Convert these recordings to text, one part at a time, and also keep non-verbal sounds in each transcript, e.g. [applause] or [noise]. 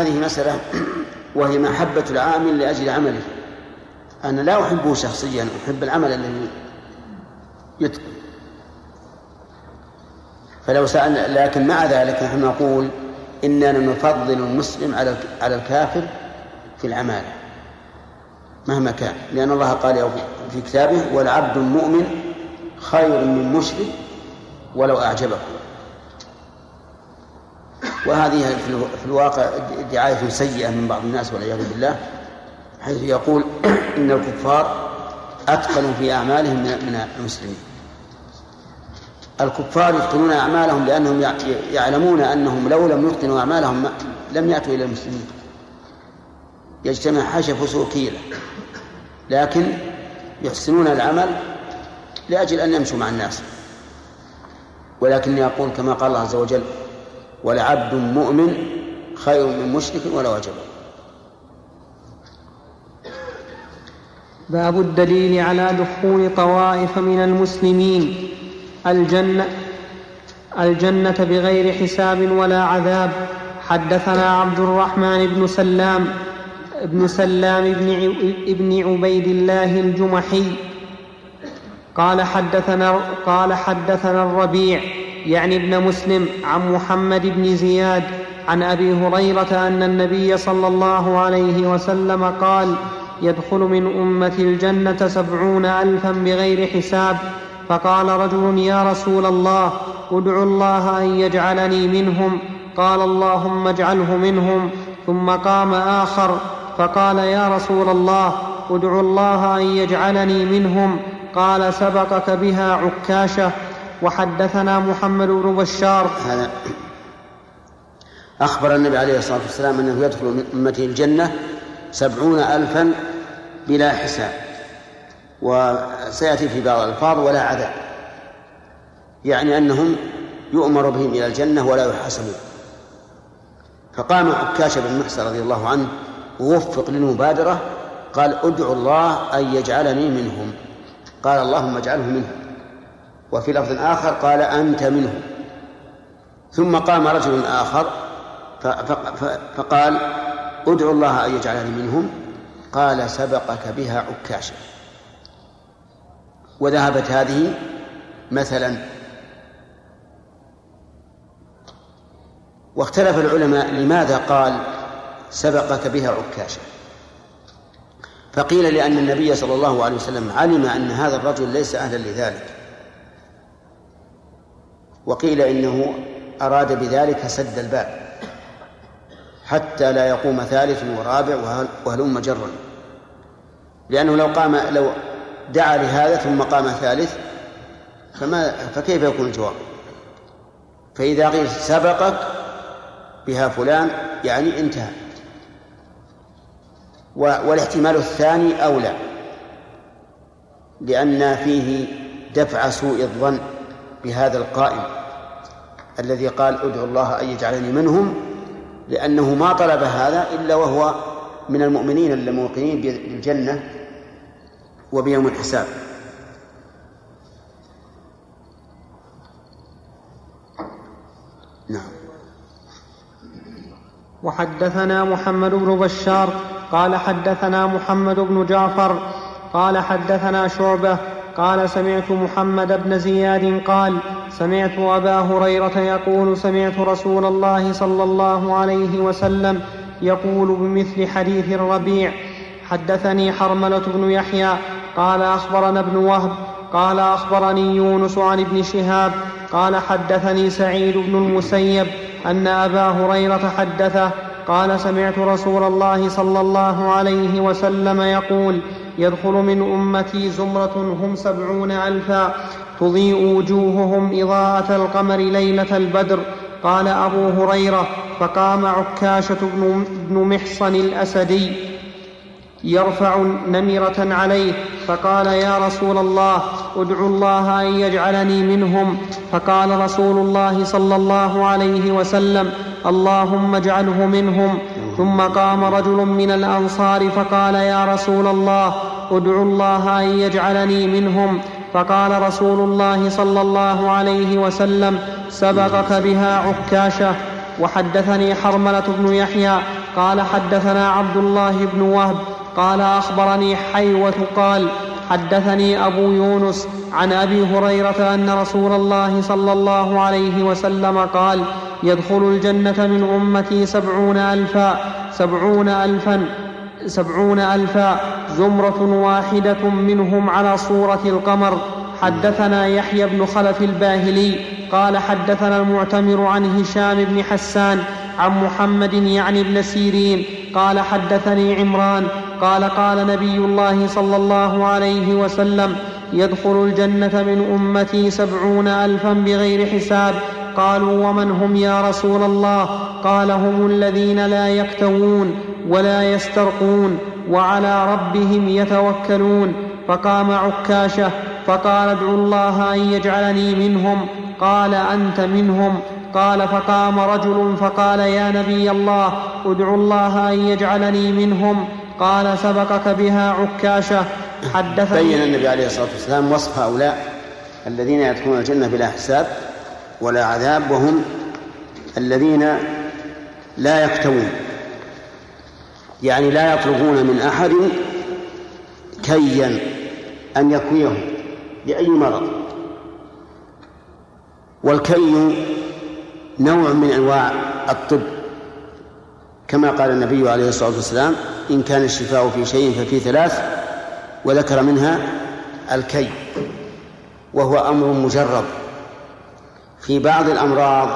هذه مسألة وهي محبة العامل لأجل عمله. أنا لا أحبه شخصيا أحب العمل الذي يتقن. فلو سألنا لكن مع ذلك نحن نقول إننا نفضل المسلم على على الكافر في العمالة مهما كان. لأن الله قال في كتابه والعبد المؤمن خير من مشرك ولو أعجبكم وهذه في الواقع دعاية سيئة من بعض الناس والعياذ بالله حيث يقول [clears throat] إن الكفار أتقنوا في أعمالهم من المسلمين. الكفار يتقنون أعمالهم لأنهم يعلمون أنهم لو لم يتقنوا أعمالهم لم يأتوا إلى المسلمين. يجتمع حشف سوكيلة لكن يحسنون العمل لأجل أن يمشوا مع الناس. ولكني أقول كما قال الله عز وجل ولعبد مؤمن خير من مشرك ولا وجب. باب الدليل على دخول طوائف من المسلمين. الجنة الجنة بغير حساب ولا عذاب. حدثنا عبد الرحمن بن سلام بن سلام بن عبيد الله الجمحي. قال حدثنا قال حدثنا الربيع. يعني ابن مسلم عن محمد بن زياد عن أبي هريرة أن النبي صلى الله عليه وسلم قال يدخل من امتي الجنة سبعون الفا بغير حساب. فقال رجل يا رسول الله ادع الله أن يجعلني منهم. قال اللهم اجعله منهم. ثم قام آخر. فقال يا رسول الله ادع الله أن يجعلني منهم. قال سبقك بها عكاشة. وحدثنا محمد بن بشار. هذا أخبر النبي عليه الصلاة والسلام أنه يدخل من أمته الجنة سبعون ألفا بلا حساب وسيأتي في بعض الألفاظ ولا عذاب يعني أنهم يؤمر بهم إلى الجنة ولا يحاسبون. فقام عكاش بن محسن رضي الله عنه ووفق للمبادرة قال ادعو الله أن يجعلني منهم. قال اللهم اجعله منهم. وفي لفظ آخر قال أنت منهم ثم قام رجل آخر فقال ادعو الله أن يجعلني منهم. قال سبقك بها عكاشا وذهبت هذه مثلا. واختلف العلماء لماذا قال سبقك بها عكاشا فقيل لأن النبي صلى الله عليه وسلم علم أن هذا الرجل ليس أهلا لذلك. وقيل إنه أراد بذلك سد الباب حتى لا يقوم ثالث ورابع وهلم جرا. لأنه لو قام لو دعا لهذا ثم قام ثالث فما فكيف يكون الجواب؟ فإذا قيل سبقك بها فلان يعني انتهى. والاحتمال الثاني أولى لأن فيه دفع سوء الظن. بهذا القائل الذي قال ادعو الله أن يجعلني منهم لأنه ما طلب هذا إلا وهو من المؤمنين الموقنين بالجنة وبيوم الحساب. نعم. وحدثنا محمد بن بشار قال حدثنا محمد بن جعفر قال حدثنا شعبة قال سمعت محمد بن زياد قال سمعت أبا هريرة يقول سمعت رسول الله صلى الله عليه وسلم يقول بمثل حديث الربيع حدثني حرملة بن يحيى قال أخبرنا ابن وهب قال أخبرني يونس عن ابن شهاب قال حدثني سعيد بن المسيب أن أبا هريرة حدثه قال سمعت رسول الله صلى الله عليه وسلم يقول يدخل من أمتي زمرة هم سبعون ألفا تضيء وجوههم إضاءة القمر ليلة البدر. قال أبو هريرة فقام عكاشة بن محصن الأسدي. يرفع نمرة عليه فقال يا رسول الله ادعو الله أن يجعلني منهم. فقال رسول الله صلى الله عليه وسلم اللهم اجعله منهم. ثم قام رجل من الأنصار فقال يا رسول الله ادعو الله أن يجعلني منهم. فقال رسول الله صلى الله عليه وسلم سبقك بها عكاشة وحدثني حرملة بن يحيى قال حدثنا عبد الله بن وهب قال أخبرني حيوة قال حدثني أبو يونس عن أبي هريرة أن رسول الله صلى الله عليه وسلم قال يدخل الجنة من أمتي سبعون ألفا سبعون ألفا سبعون ألفا زمرة واحدة منهم على صورة القمر. حدثنا يحيى بن خلف الباهلي قال حدثنا المعتمر عن هشام بن حسان عن محمد يعني ابن سيرين قال حدثني عمران قال قال نبي الله صلى الله عليه وسلم يدخل الجنة من أمتي سبعون ألفا بغير حساب. قالوا ومن هم يا رسول الله؟ قال هم الذين لا يكتوون ولا يسترقون وعلى ربهم يتوكلون. فقام عكاشة فقال ادعوا الله أن يجعلني منهم. قال أنت منهم. قال فقام رجل فقال يا نبي الله ادعو الله أن يجعلني منهم. قال سبقك بها عكاشة. حدثني بين النبي عليه الصلاة والسلام وصف هؤلاء الذين يدخلون الجنة بلا حساب ولا عذاب وهم الذين لا يكتوون يعني لا يطلبون من أحد كيا أن يكويهم لاي مرض. والكي نوع من أنواع الطب. كما قال النبي عليه الصلاة والسلام إن كان الشفاء في شيء ففي ثلاث وذكر منها الكي وهو أمر مجرب. في بعض الأمراض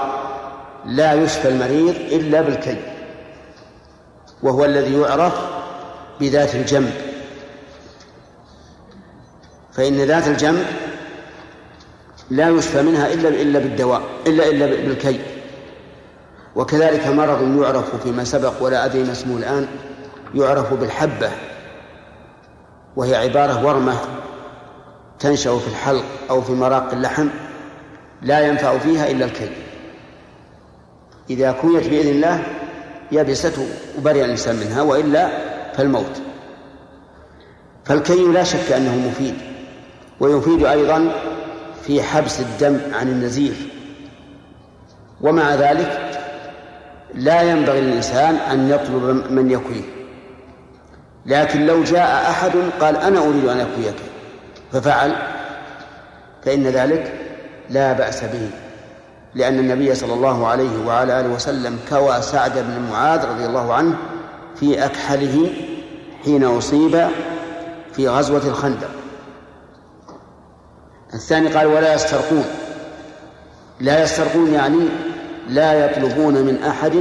لا يشفى المريض إلا بالكي وهو الذي يعرف بذات الجنب. فإن ذات الجنب لا يشفى منها إلا إلا بالدواء إلا إلا بالكي. وكذلك مرض يعرف فيما سبق ولا أدري ما اسمه الآن يعرف بالحبة وهي عبارة ورمة تنشأ في الحلق أو في مراق اللحم لا ينفع فيها إلا الكي إذا كويت بإذن الله يبست وبرئ الإنسان منها وإلا فالموت. فالكي لا شك أنه مفيد ويفيد أيضا في حبس الدم عن النزيف. ومع ذلك لا ينبغي للإنسان أن يطلب من يكويه. لكن لو جاء أحد قال أنا أريد أن أكويك ففعل. فإن ذلك لا بأس به لأن النبي صلى الله عليه وعلى آله وسلم كوى سعد بن معاذ رضي الله عنه في أكحله حين أصيب في غزوة الخندق. الثاني قال ولا يسترقون. لا يسترقون يعني لا يطلبون من أحد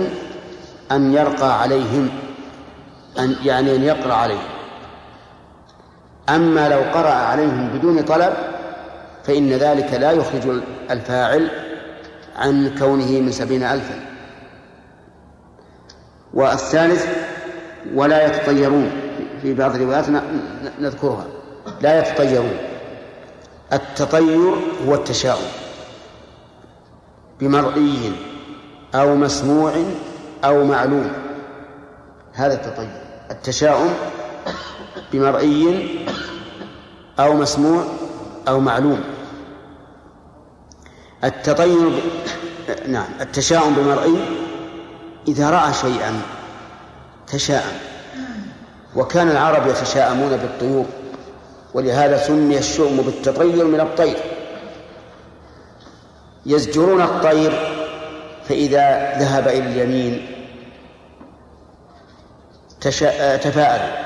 أن يرقى عليهم أن يعني أن يقرأ عليهم. أما لو قرأ عليهم بدون طلب فإن ذلك لا يخرج الفاعل عن كونه من سبعين ألفا. والثالث ولا يتطيرون في بعض الروايات نذكرها لا يتطيرون. التطير هو التشاؤم بمرئي أو مسموع أو معلوم. هذا التطير التشاؤم بمرئي أو مسموع أو معلوم. التطير. نعم التشاؤم بمرئي إذا رأى شيئا تشاءم. وكان العرب يتشاءمون بالطيور ولهذا سمي الشؤم بالتطير من الطير. يزجرون الطير فإذا ذهب إلى اليمين تفاءل.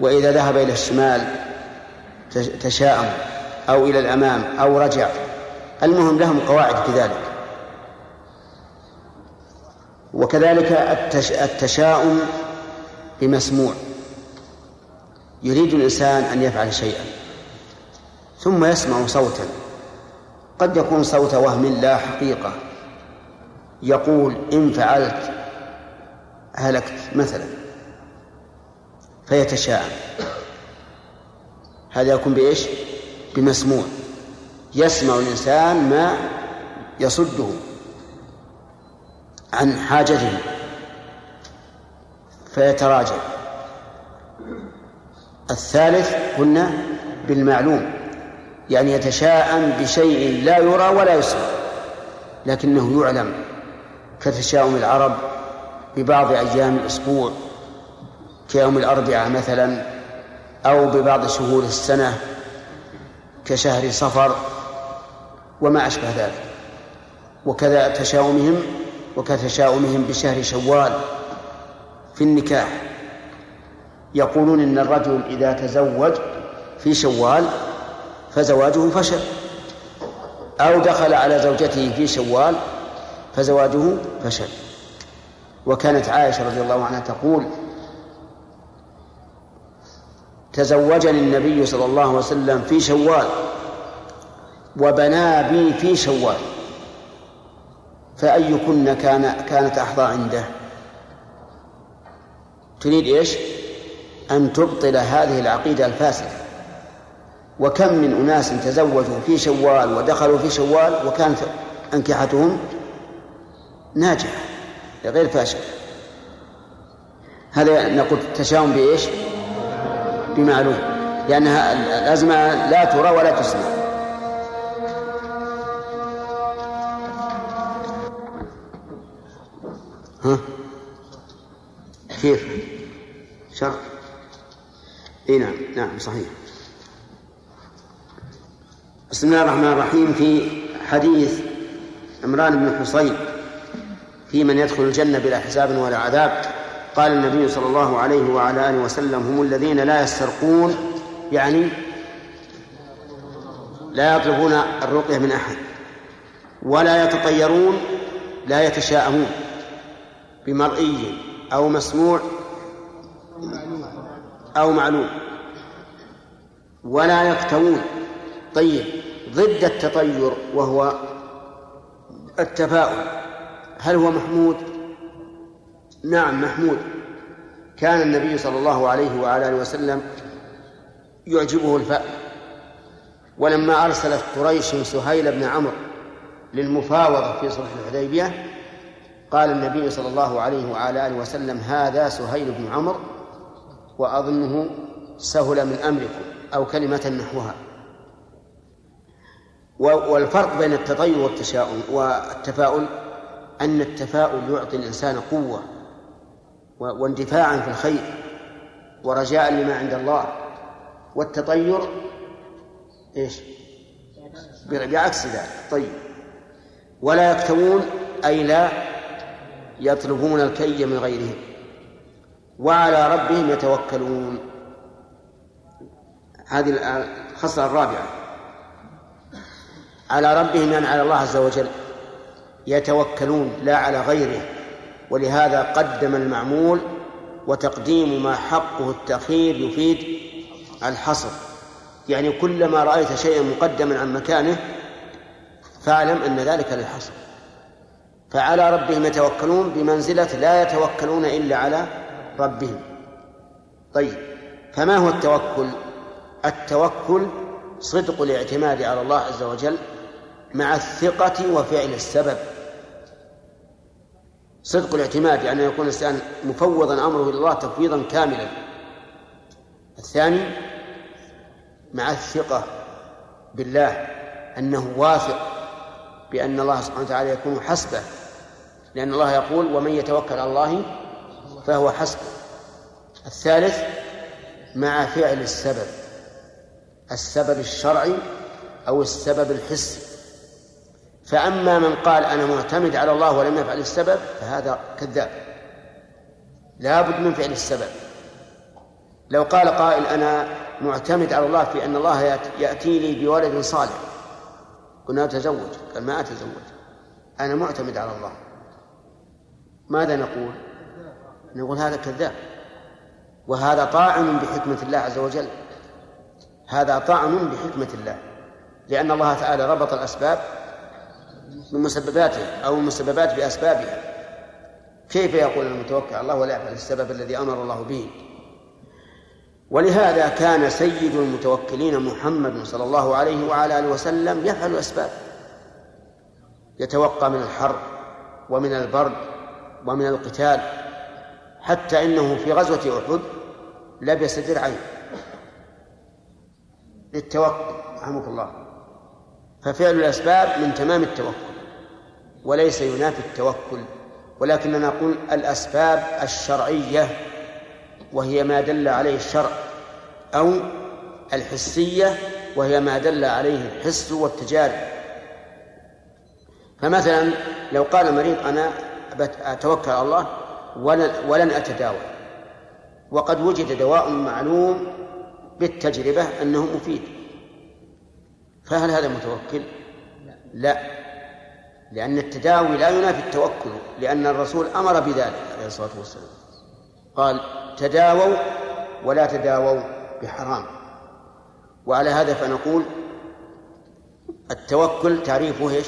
وإذا ذهب إلى الشمال تشاءم أو إلى الأمام أو رجع. المهم لهم قواعد في ذلك. وكذلك التشاؤم بمسموع. يريد الإنسان أن يفعل شيئا. ثم يسمع صوتا. قد يكون صوت وهم لا حقيقة. يقول إن فعلت هلكت مثلا فيتشاءم. هذا يكون بإيش؟ بمسموع. يسمع الإنسان ما يصده عن حاجته فيتراجع. الثالث قلنا بالمعلوم يعني يتشاءم بشيء لا يرى ولا يسمع لكنه يعلم. كتشاؤم العرب ببعض أيام الأسبوع. كيوم الأربعاء مثلا أو ببعض شهور السنة كشهر صفر وما أشبه ذلك. وكذا تشاؤمهم وكتشاؤمهم بشهر شوال في النكاح. يقولون إن الرجل إذا تزوج في شوال فزواجه فشل أو دخل على زوجته في شوال فزواجه فشل. وكانت عائشة رضي الله عنها تقول تزوجني النبي صلى الله عليه وسلم في شوال وبنا بي في شوال فأيكن كان كانت أحظى عنده؟ تريد إيش؟ أن تبطل هذه العقيدة الفاسدة. وكم من أناس تزوجوا في شوال ودخلوا في شوال وكانت أنكحتهم؟ ناجحة غير فاشلة هذا نقول تشاؤم بإيش؟ بمعلوم. لأنها الأزمة لا ترى ولا تسمع. ها؟ كيف؟ شرط إي نعم نعم صحيح. بسم الله الرحمن الرحيم. في حديث عمران بن حصين في من يدخل الجنة بلا حساب ولا عذاب. قال النبي صلى الله عليه وعلى آله وسلم هم الذين لا يسترقون يعني لا يطلبون الرقية من أحد ولا يتطيرون لا يتشاءمون بمرئي أو مسموع أو معلوم ولا يكتوون. طيب ضد التطير وهو التفاؤل. هل هو محمود؟ نعم محمود. كان النبي صلى الله عليه وعلى آله وسلم يعجبه الفأل. ولما ارسلت قريش سهيل بن عمرو للمفاوضة في صلح الحديبية قال النبي صلى الله عليه وعلى آله وسلم هذا سهيل بن عمرو وأظنه سهل من أمركم أو كلمة نحوها. والفرق بين التطير والتشاؤم والتفاؤل أن التفاؤل يعطي الإنسان قوة واندفاعا في الخير ورجاء لما عند الله والتطير إيش؟ بعكس ذلك طيب. ولا يكتوون أي لا يطلبون الكي من غيرهم وعلى ربهم يتوكلون. هذه الخصلة الرابعة. على ربهم يعني على الله عز وجل. يتوكلون لا على غيره ولهذا قدم المعمول وتقديم ما حقه التأخير يفيد الحصر. يعني كلما رأيت شيئا مقدما عن مكانه فاعلم أن ذلك للحصر. فعلى ربهم يتوكلون بمنزلة لا يتوكلون إلا على ربهم. طيب فما هو التوكل؟ التوكل صدق الاعتماد على الله عز وجل مع الثقة وفعل السبب. صدق الاعتماد يعني يكون الإنسان مفوضا أمره إلى الله تفويضا كاملا. الثاني مع الثقة بالله أنه واثق بأن الله سبحانه وتعالى يكون حسبه. لأن الله يقول ومن يتوكل على الله فهو حسبه. الثالث مع فعل السبب السبب الشرعي أو السبب الحسي. فأما من قال أنا معتمد على الله ولم يفعل السبب فهذا كذاب. لا بد من فعل السبب. لو قال قائل أنا معتمد على الله في أن الله يأتي لي بولد صالح. قلنا أتزوج. قال ما أتزوج. أنا معتمد على الله. ماذا نقول؟ نقول هذا كذاب. وهذا طاعن بحكمة الله عز وجل. هذا طعن بحكمة الله. لأن الله تعالى ربط الأسباب بمسبباتها أو المسببات بأسبابها. كيف يقول المتوكل؟ على الله ولا يفعل السبب الذي أمر الله به. ولهذا كان سيد المتوكلين محمد صلى الله عليه وعلى آله وسلم يفعل الأسباب يتوقى من الحر ومن البرد ومن القتال حتى إنه في غزوة أحد لبس درعين. للتوكل رحمك الله. ففعل الأسباب من تمام التوكل وليس ينافي التوكل ولكننا نقول الأسباب الشرعية وهي ما دل عليه الشرع أو الحسية وهي ما دل عليه الحس والتجارب. فمثلا لو قال مريض أنا أتوكل على الله ولن أتداوى وقد وجد دواء معلوم بالتجربة أنه مفيد. فهل هذا متوكل؟ لا. لأن التداوي لا ينافي التوكل لأن الرسول أمر بذلك عليه الصلاة والسلام. قال تداووا ولا تداووا بحرام. وعلى هذا فنقول التوكل تعريفه إيش؟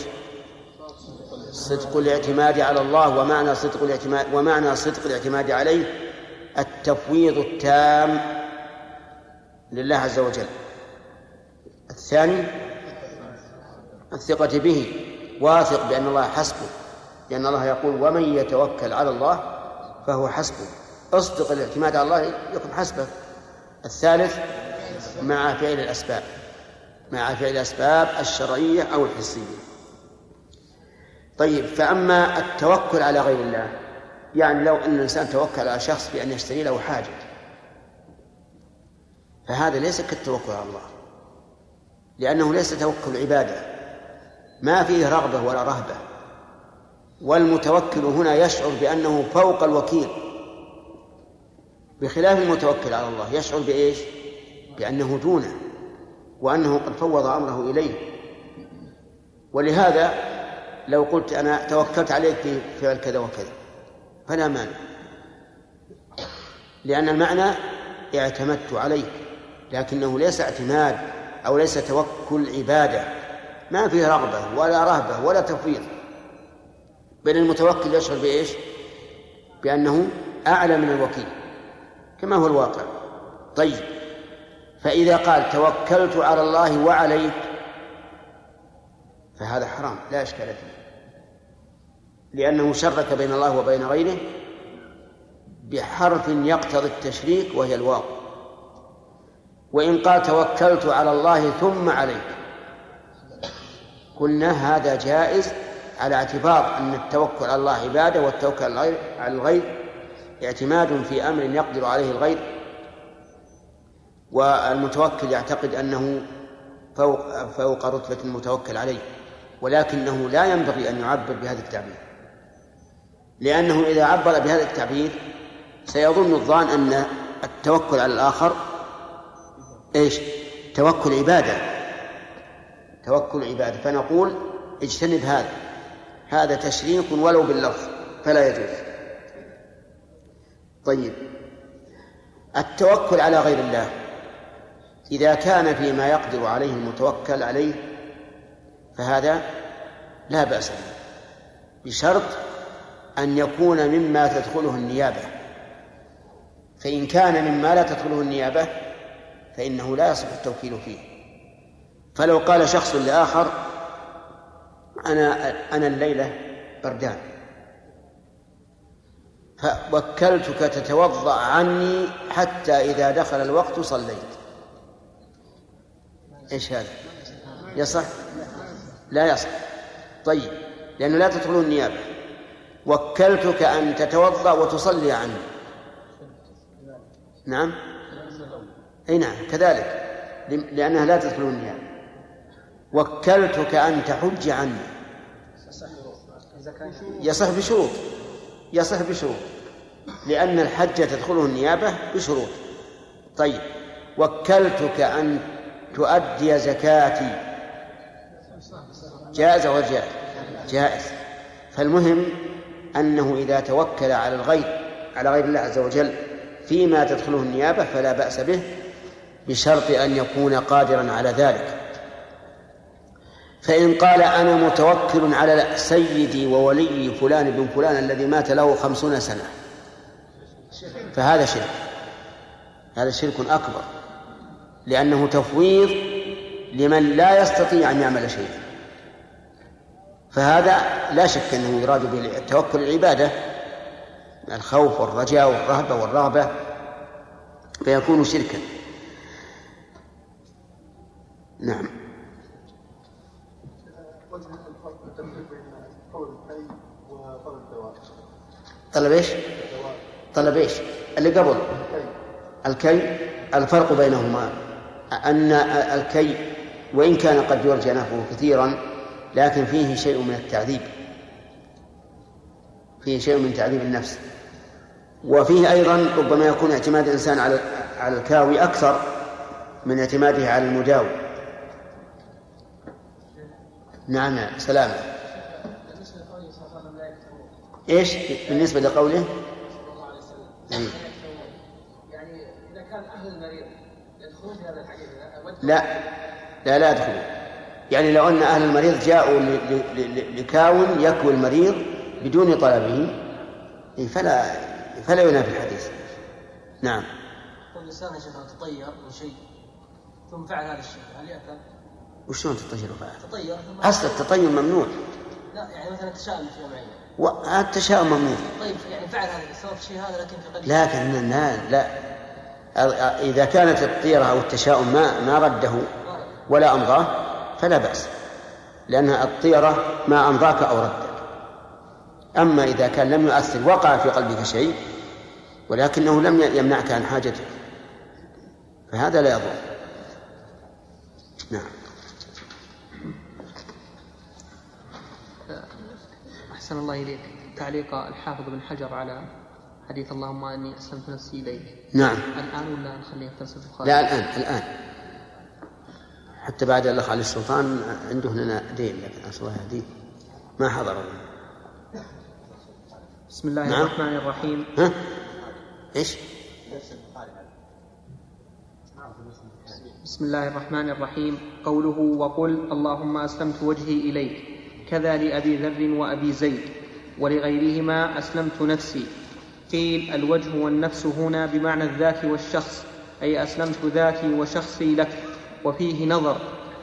صدق الاعتماد على الله ومعنى صدق الاعتماد ومعنى صدق الاعتماد عليه التفويض التام لله عز وجل. الثاني الثقة به واثق بأن الله حسبه لأن الله يقول ومن يتوكل على الله فهو حسبه. اصدق الاعتماد على الله يكون حسبك الثالث مع فعل الأسباب مع فعل الأسباب الشرعية أو الحسية. طيب فأما التوكل على غير الله يعني لو أن الإنسان توكل على شخص بأن يشتري له حاجة فهذا ليس كالتوكل على الله لأنه ليس توكل عبادة. ما فيه رغبة ولا رهبة. والمتوكل هنا يشعر بأنه فوق الوكيل. بخلاف المتوكل على الله يشعر بإيش؟ بأنه دونه وأنه قد فوض أمره إليه. ولهذا لو قلت أنا توكلت عليك في فعل كذا وكذا فلا مانع. لأن المعنى اعتمدت عليك لكنه ليس اعتماد أو ليس توكل عبادة. ما فيه رغبة ولا رهبة ولا تفويض. بل المتوكل يشعر بإيش؟ بأنه أعلى من الوكيل كما هو الواقع. طيب فإذا قال توكلت على الله وعليك فهذا حرام لا إشكال فيه. لأنه شرك بين الله وبين غيره بحرف يقتضي التشريك وهي الواو. وإن قال توكلت على الله ثم عليك قلنا هذا جائز على اعتبار أن التوكل على الله عبادة والتوكل على الغير اعتماد في أمر يقدر عليه الغير. والمتوكل يعتقد أنه فوق فوق رتبة المتوكل عليه ولكنه لا ينبغي أن يعبر بهذا التعبير. لأنه إذا عبر بهذا التعبير سيظن الظان أن التوكل على الآخر إيش؟ توكل عبادة. توكل عبادة. فنقول اجتنب هذا. هذا تشريك ولو باللفظ فلا يجوز. طيب. التوكل على غير الله. إذا كان فيما يقدر عليه المتوكل عليه فهذا لا بأس به. بشرط أن يكون مما تدخله النيابة. فإن كان مما لا تدخله النيابة فإنه لا يصح التوكيل فيه. فلو قال شخص لآخر أنا أنا الليلة بردان. فوكلتك تتوضأ عني حتى إذا دخل الوقت صليت. إيش هذا؟ يصح؟ لا يصح. طيب لأنه لا تدخل النيابة. وكلتك أن تتوضأ وتصلي عني. نعم؟ أي نعم كذلك. لأنها لا تدخل النيابة. وكلتك أن تحج عني. يصح بشروط. يصح بشروط. لأن الحج تدخله النيابة بشروط. طيب. وكلتك أن تؤدي زكاتي. جائز ولا جائز؟ جائز. فالمهم أنه إذا توكل على الغير على غير الله عز وجل فيما تدخله النيابة فلا بأس به بشرط أن يكون قادرا على ذلك. فإن قال أنا متوكل على سيدي وولي فلان بن فلان الذي مات له خمسون سنة فهذا شرك هذا شرك أكبر لأنه تفويض لمن لا يستطيع أن يعمل شيئا. فهذا لا شك أنه يراد بالتوكل العبادة الخوف والرجاء والرهبة والرغبة فيكون شركا. نعم. طلب إيش؟ طلب إيش؟ اللي قبل. الكي الفرق بينهما. أن الكي وإن كان قد يرجى نفعه كثيرا لكن فيه شيء من التعذيب. فيه شيء من تعذيب النفس. وفيه أيضا ربما يكون اعتماد الإنسان على على الكاوي أكثر من اعتماده على المداوي نعم سلامة إيش؟ بالنسبة لقوله؟ يعني إذا كان أهل المريض يدخلون في هذا الحديث لا. لا لا يدخلون. يعني لو أن أهل المريض جاءوا لكاون يكوي المريض بدون طلبه فلا فلا ينافي الحديث. نعم. الانسان يا شيخ تطير من شيء ثم فعل هذا الشيء هل يأثم؟ وشلون تطير وفعل؟ تطير اصل التطير ممنوع. لا يعني مثلا تشاؤم في معين والتشاؤم ممنوع طيب يعني فعل هذا الشيء هذا لكن في قليل لكن لا لا. إذا كانت الطيرة أو التشاؤم ما ما رده ولا أمضاه فلا بأس. لأن الطيرة ما أمضاك أو ردك. أما إذا كان لم يؤثر وقع في قلبك شيء ولكنه لم يمنعك عن حاجتك فهذا لا يضر. نعم. أحسن الله إليك. تعليق الحافظ بن حجر على حديث اللهم إني أسلمت نفسي إليك. نعم. الآن ولا نخليه في درس البخاري؟ لا الآن الآن. حتى بعد الاخ علي السلطان عنده هنا دين لكن اسوى دين ما حضر بسم الله نعم. الرحمن الرحيم. ها؟ إيش؟ بسم الله الرحمن الرحيم. قوله وقل اللهم أسلمت وجهي إليك. كذا لأبي ذر وأبي زيد ولغيرهما أسلمت نفسي. قيل الوجه والنفس هنا بمعنى الذات والشخص أي أسلمت ذاتي وشخصي لك. وفيه نظر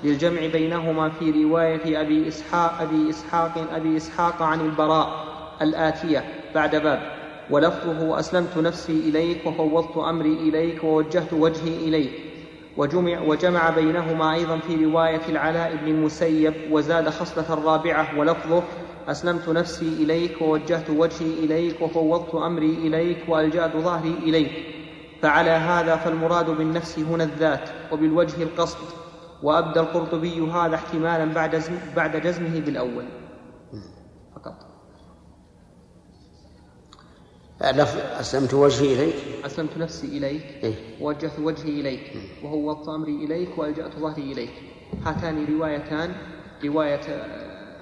للجمع بينهما في رواية أبي إسحاق أبي إسحاق أبي إسحاق عن البراء الآتية بعد باب. ولفظه أسلمت نفسي إليك وفوضت أمري إليك ووجهت وجهي إليك. وجمع, وجمع بينهما أيضا في رواية العلاء بن المسيب وزاد خصلة الرابعة ولفظه أسلمت نفسي إليك ووجهت وجهي إليك وفوضت أمري إليك وألجأت ظهري إليك. فعلى هذا فالمراد بالنفس هنا الذات وبالوجه القصد. وأبدى القرطبي هذا احتمالا بعد بعد جزمه بالأول. فقط. أسلمت وجهي إليك. أسلمت نفسي إليك. إيه؟ ووجهت وجهي إليك. وفوضت أمري إليك وألجأت ظهري إليك. هاتان روايتان. رواية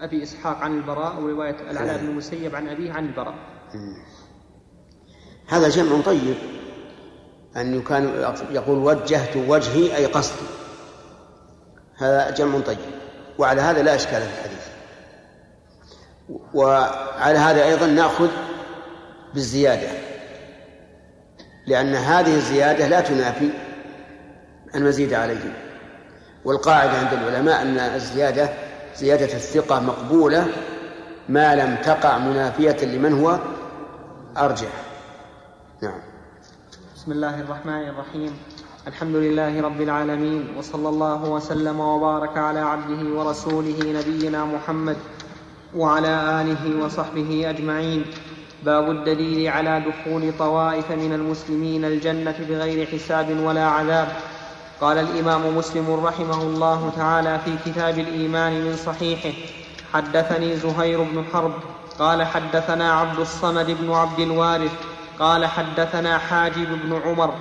أبي إسحاق عن البراء ورواية العلاء بن المسيب عن أبيه عن البراء. هذا جمع طيب. أن كان يقول وجهت وجهي أي قصدي. هذا جمع طيب. وعلى هذا لا إشكال في الحديث. وعلى هذا أيضا نأخذ بالزيادة. لأن هذه الزيادة لا تنافي المزيد عليه والقاعدة عند العلماء أن الزيادة زيادة الثقة مقبولة ما لم تقع منافية لمن هو أرجح. نعم. بسم الله الرحمن الرحيم. الحمد لله رب العالمين وصلى الله وسلم وبارك على عبده ورسوله نبينا محمد وعلى آله وصحبه أجمعين. باب الدليل على دخول طوائف من المسلمين الجنة بغير حساب ولا عذاب. قال الإمام مسلم رحمه الله تعالى في كتاب الإيمان من صحيحه حدثني زهير بن حرب قال حدثنا عبد الصمد بن عبد الوارث قال حدثنا حاجب بن عمر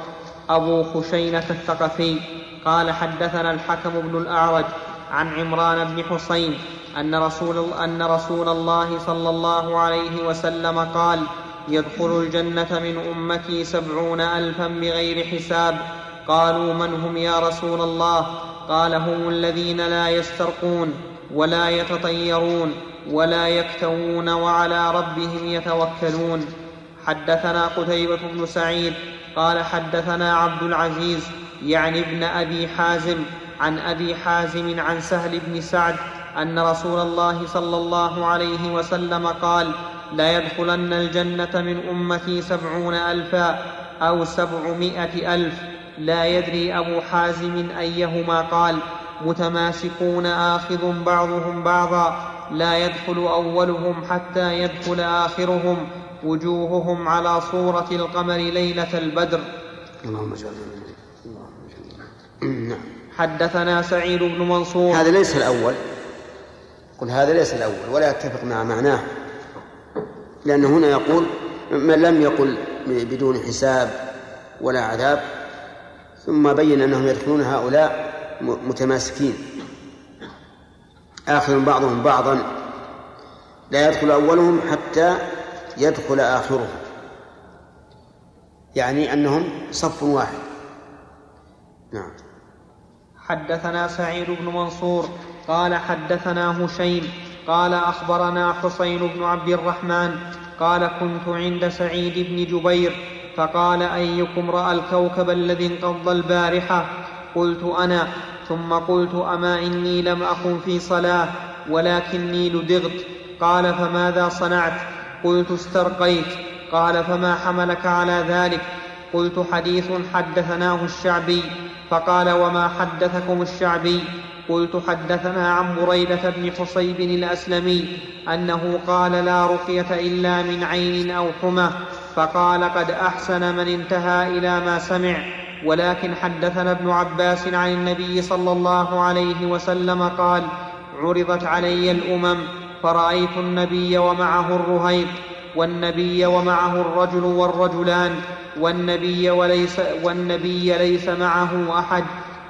أبو خشينة الثقفي قال حدثنا الحكم بن الأعرج عن عمران بن حسين أن رسول أن رسول الله صلى الله عليه وسلم قال يدخل الجنة من أمتي سبعون ألفا بغير حساب. قالوا من هم يا رسول الله؟ قال هم الذين لا يسترقون ولا يتطيرون ولا يكتوون وعلى ربهم يتوكلون. حدثنا قتيبة بن سعيد قال حدثنا عبد العزيز يعني ابن أبي حازم عن أبي حازم عن سهل بن سعد أن رسول الله صلى الله عليه وسلم قال لا يدخلن الجنة من أمتي سبعون ألفا أو سبعمائة ألف. لا يدري أبو حازم أيهما قال متماسكون آخذ بعضهم بعضا لا يدخل أولهم حتى يدخل آخرهم وجوههم على صورة القمر ليلة البدر. اللهم نعم. حدثنا سعيد بن منصور. هذا ليس الأول. قل هذا ليس الأول ولا يتفق مع معناه. لأن هنا يقول من لم يقل بدون حساب ولا عذاب ثم بين أنهم يدخلون هؤلاء متماسكين. آخر بعضهم بعضا لا يدخل أولهم حتى يدخل آخرهم. يعني أنهم صف واحد. نعم. حدثنا سعيد بن منصور قال حدثنا هشيم قال أخبرنا حسين بن عبد الرحمن قال كنت عند سعيد بن جبير فقال أيكم رأى الكوكب الذي انقض البارحة؟ قلت أنا ثم قلت أما إني لم اكن في صلاة ولكني لدغت. قال فماذا صنعت؟ قلت استرقيت. قال فما حملك على ذلك؟ قلت حديث حدثناه الشعبي فقال وما حدثكم الشعبي؟ قلت حدثنا عن بريدة بن حصيب الأسلمي أنه قال لا رقية إلا من عين أو حمى فقال قد أحسن من انتهى إلى ما سمع. ولكن حدثنا ابن عباس عن النبي صلى الله عليه وسلم قال عرضت علي الأمم فرأيت النبي ومعه الرهيب والنبي ومعه الرجل والرجلان والنبي وليس, والنبي ليس معه أحد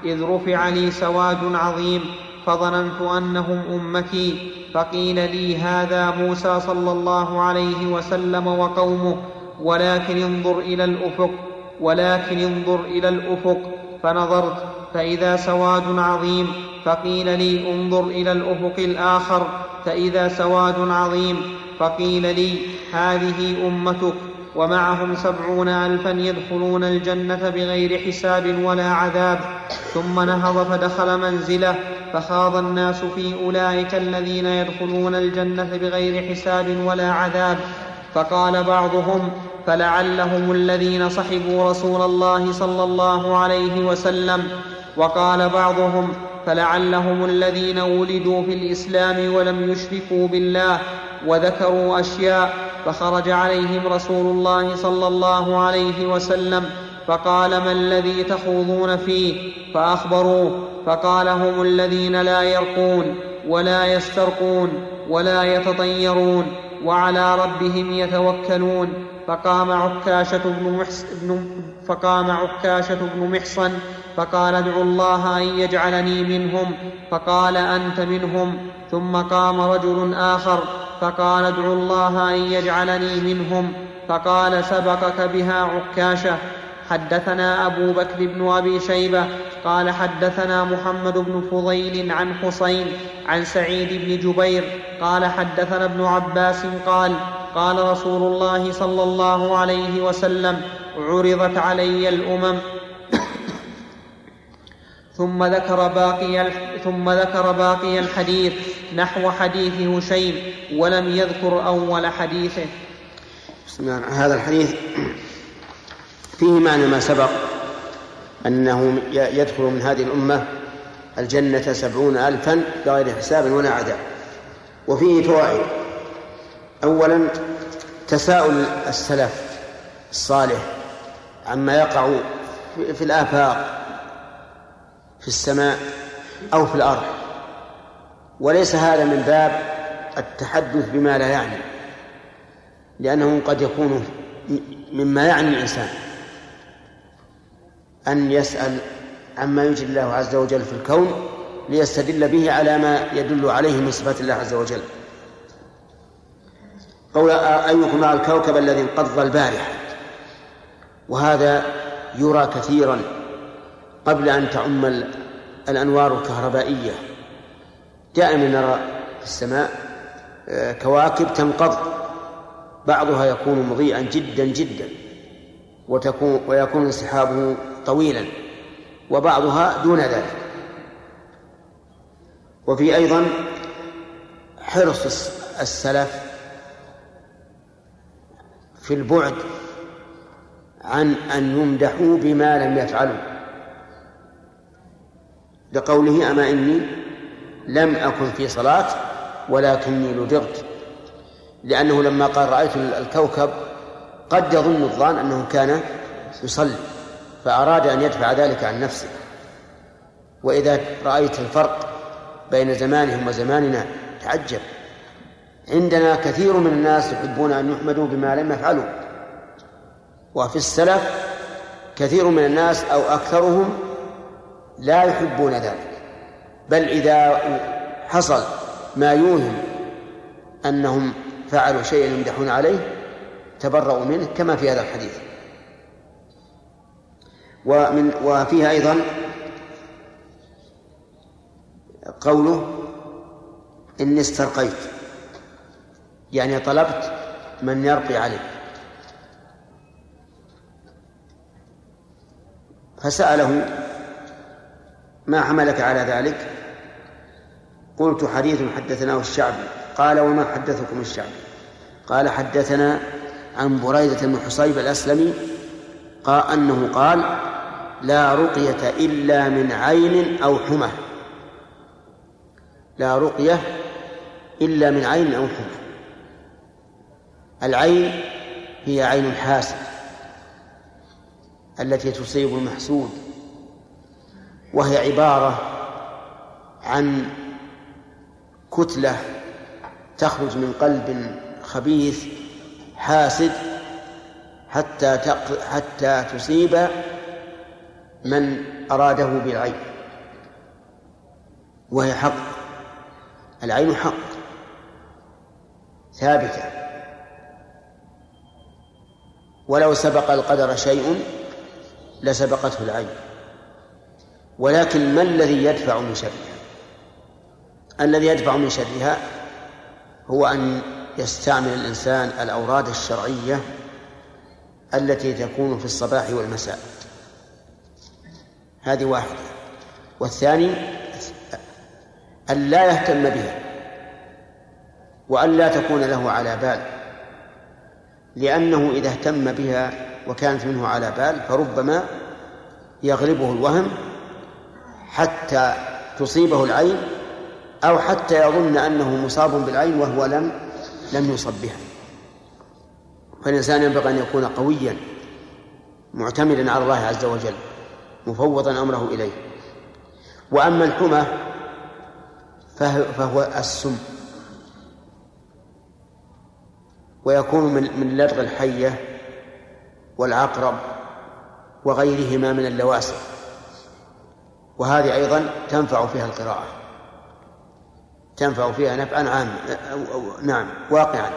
إذ رفع لي سواد عظيم فظننت أنهم أمتي فقيل لي هذا موسى صلى الله عليه وسلم وقومه ولكن انظر إلى الأفق ولكن انظر إلى الأفق فنظرت فإذا سواد عظيم فقيل لي انظر إلى الأفق الآخر فإذا سواد عظيم فقيل لي هذه أمتك. ومعهم سبعون ألفا يدخلون الجنة بغير حساب ولا عذاب. ثم نهض فدخل منزله فخاض الناس في أولئك الذين يدخلون الجنة بغير حساب ولا عذاب. فقال بعضهم فلعلهم الذين صحبوا رسول الله صلى الله عليه وسلم. وقال بعضهم فلعلهم الذين ولدوا في الإسلام ولم يشركوا بالله وذكروا أشياء فخرج عليهم رسول الله صلى الله عليه وسلم فقال ما الذي تخوضون فيه؟ فأخبروه فقال هم الذين لا يرقون ولا يسترقون ولا يتطيرون وعلى ربهم يتوكلون. فقام عكاشة بن, محس بن فقام عكاشة بن محصن فقال ادعوا الله أن يجعلني منهم فقال أنت منهم. ثم قام رجل آخر فقال ادعوا الله أن يجعلني منهم. فقال سبقك بها عكاشة. حدثنا أبو بكر بن أبي شيبة. قال حدثنا محمد بن فضيل عن حسين عن سعيد بن جبير. قال حدثنا ابن عباس قال قال رسول الله صلى الله عليه وسلم عرضت علي الأمم ثم ذكر باقي ثم ذكر باقي الحديث نحو حديث هشيم ولم يذكر أول حديثه. بسم الله هذا الحديث فيه معنى ما سبق أنه يدخل من هذه الأمة الجنة سبعون ألفا بغير حساب ولا عذاب وفيه فوائد. أولا تساؤل السلف الصالح عما يقع في الآفاق في السماء أو في الأرض. وليس هذا من باب التحدث بما لا يعني لأنه قد يكون مما يعني الإنسان. أن يسأل عما يجري الله عز وجل في الكون ليستدل به على ما يدل عليه من صفات الله عز وجل. قول أيكم رأى الكوكب الذي انقض البارحة وهذا يرى كثيرا قبل أن تعم الأنوار الكهربائية. دائما نرى في السماء آه، كواكب تنقض. بعضها يكون مضيئا جدا جدا وتكون ويكون انسحابه طويلا وبعضها دون ذلك. وفي أيضا حرص السلف في البعد عن أن يمدحوا بما لم يفعلوا. لقوله أما إني لم أكن في صلاة ولكني لدغت لأنه لما قال رأيت الكوكب قد يظن الظان أنه كان يصلي فأراد أن يدفع ذلك عن نفسه. وإذا رأيت الفرق بين زمانهم وزماننا تعجب. عندنا كثير من الناس يحبون أن يحمدوا بما لم يفعلوا. وفي السلف كثير من الناس أو أكثرهم لا يحبون ذلك. بل إذا حصل ما يوهم أنهم فعلوا شيئا يمدحون عليه تبرأوا منه كما في هذا الحديث. ومن وفيها أيضا قوله إني استرقيت. يعني طلبت من يرقي علي. فسأله ما حملك على ذلك؟ قلت حديث حدثناه الشعبي قال وما حدثكم الشعبي قال حدثنا عن بريدة بن حصيب الأسلمي قال أنه قال لا رقية إلا من عين أو حمى. لا رقية إلا من عين أو حمى. العين هي عين الحاسد التي تصيب المحسود. وهي عبارة عن كتلة تخرج من قلب خبيث حاسد حتى حتى تصيب من أراده بالعين. وهي حق. العين حق. ثابتة. ولو سبق القدر شيء لسبقته العين. ولكن ما الذي يدفع من شرها؟ الذي يدفع من شرها هو أن يستعمل الإنسان الأوراد الشرعية التي تكون في الصباح والمساء. هذه واحدة. والثاني أن لا يهتم بها وأن لا تكون له على بال لأنه إذا اهتم بها وكانت منه على بال فربما يغلبه الوهم حتى تصيبه العين أو حتى يظن أنه مصاب بالعين وهو لم لم يصب بها. فالإنسان ينبغي أن يكون قويا معتمدا على الله عز وجل مفوضا أمره إليه. وأما الحمى فهو السم. ويكون من من لدغ الحية والعقرب وغيرهما من اللواسع. وهذه أيضا تنفع فيها القراءة. تنفع فيها نفعا عاما نعم واقعا.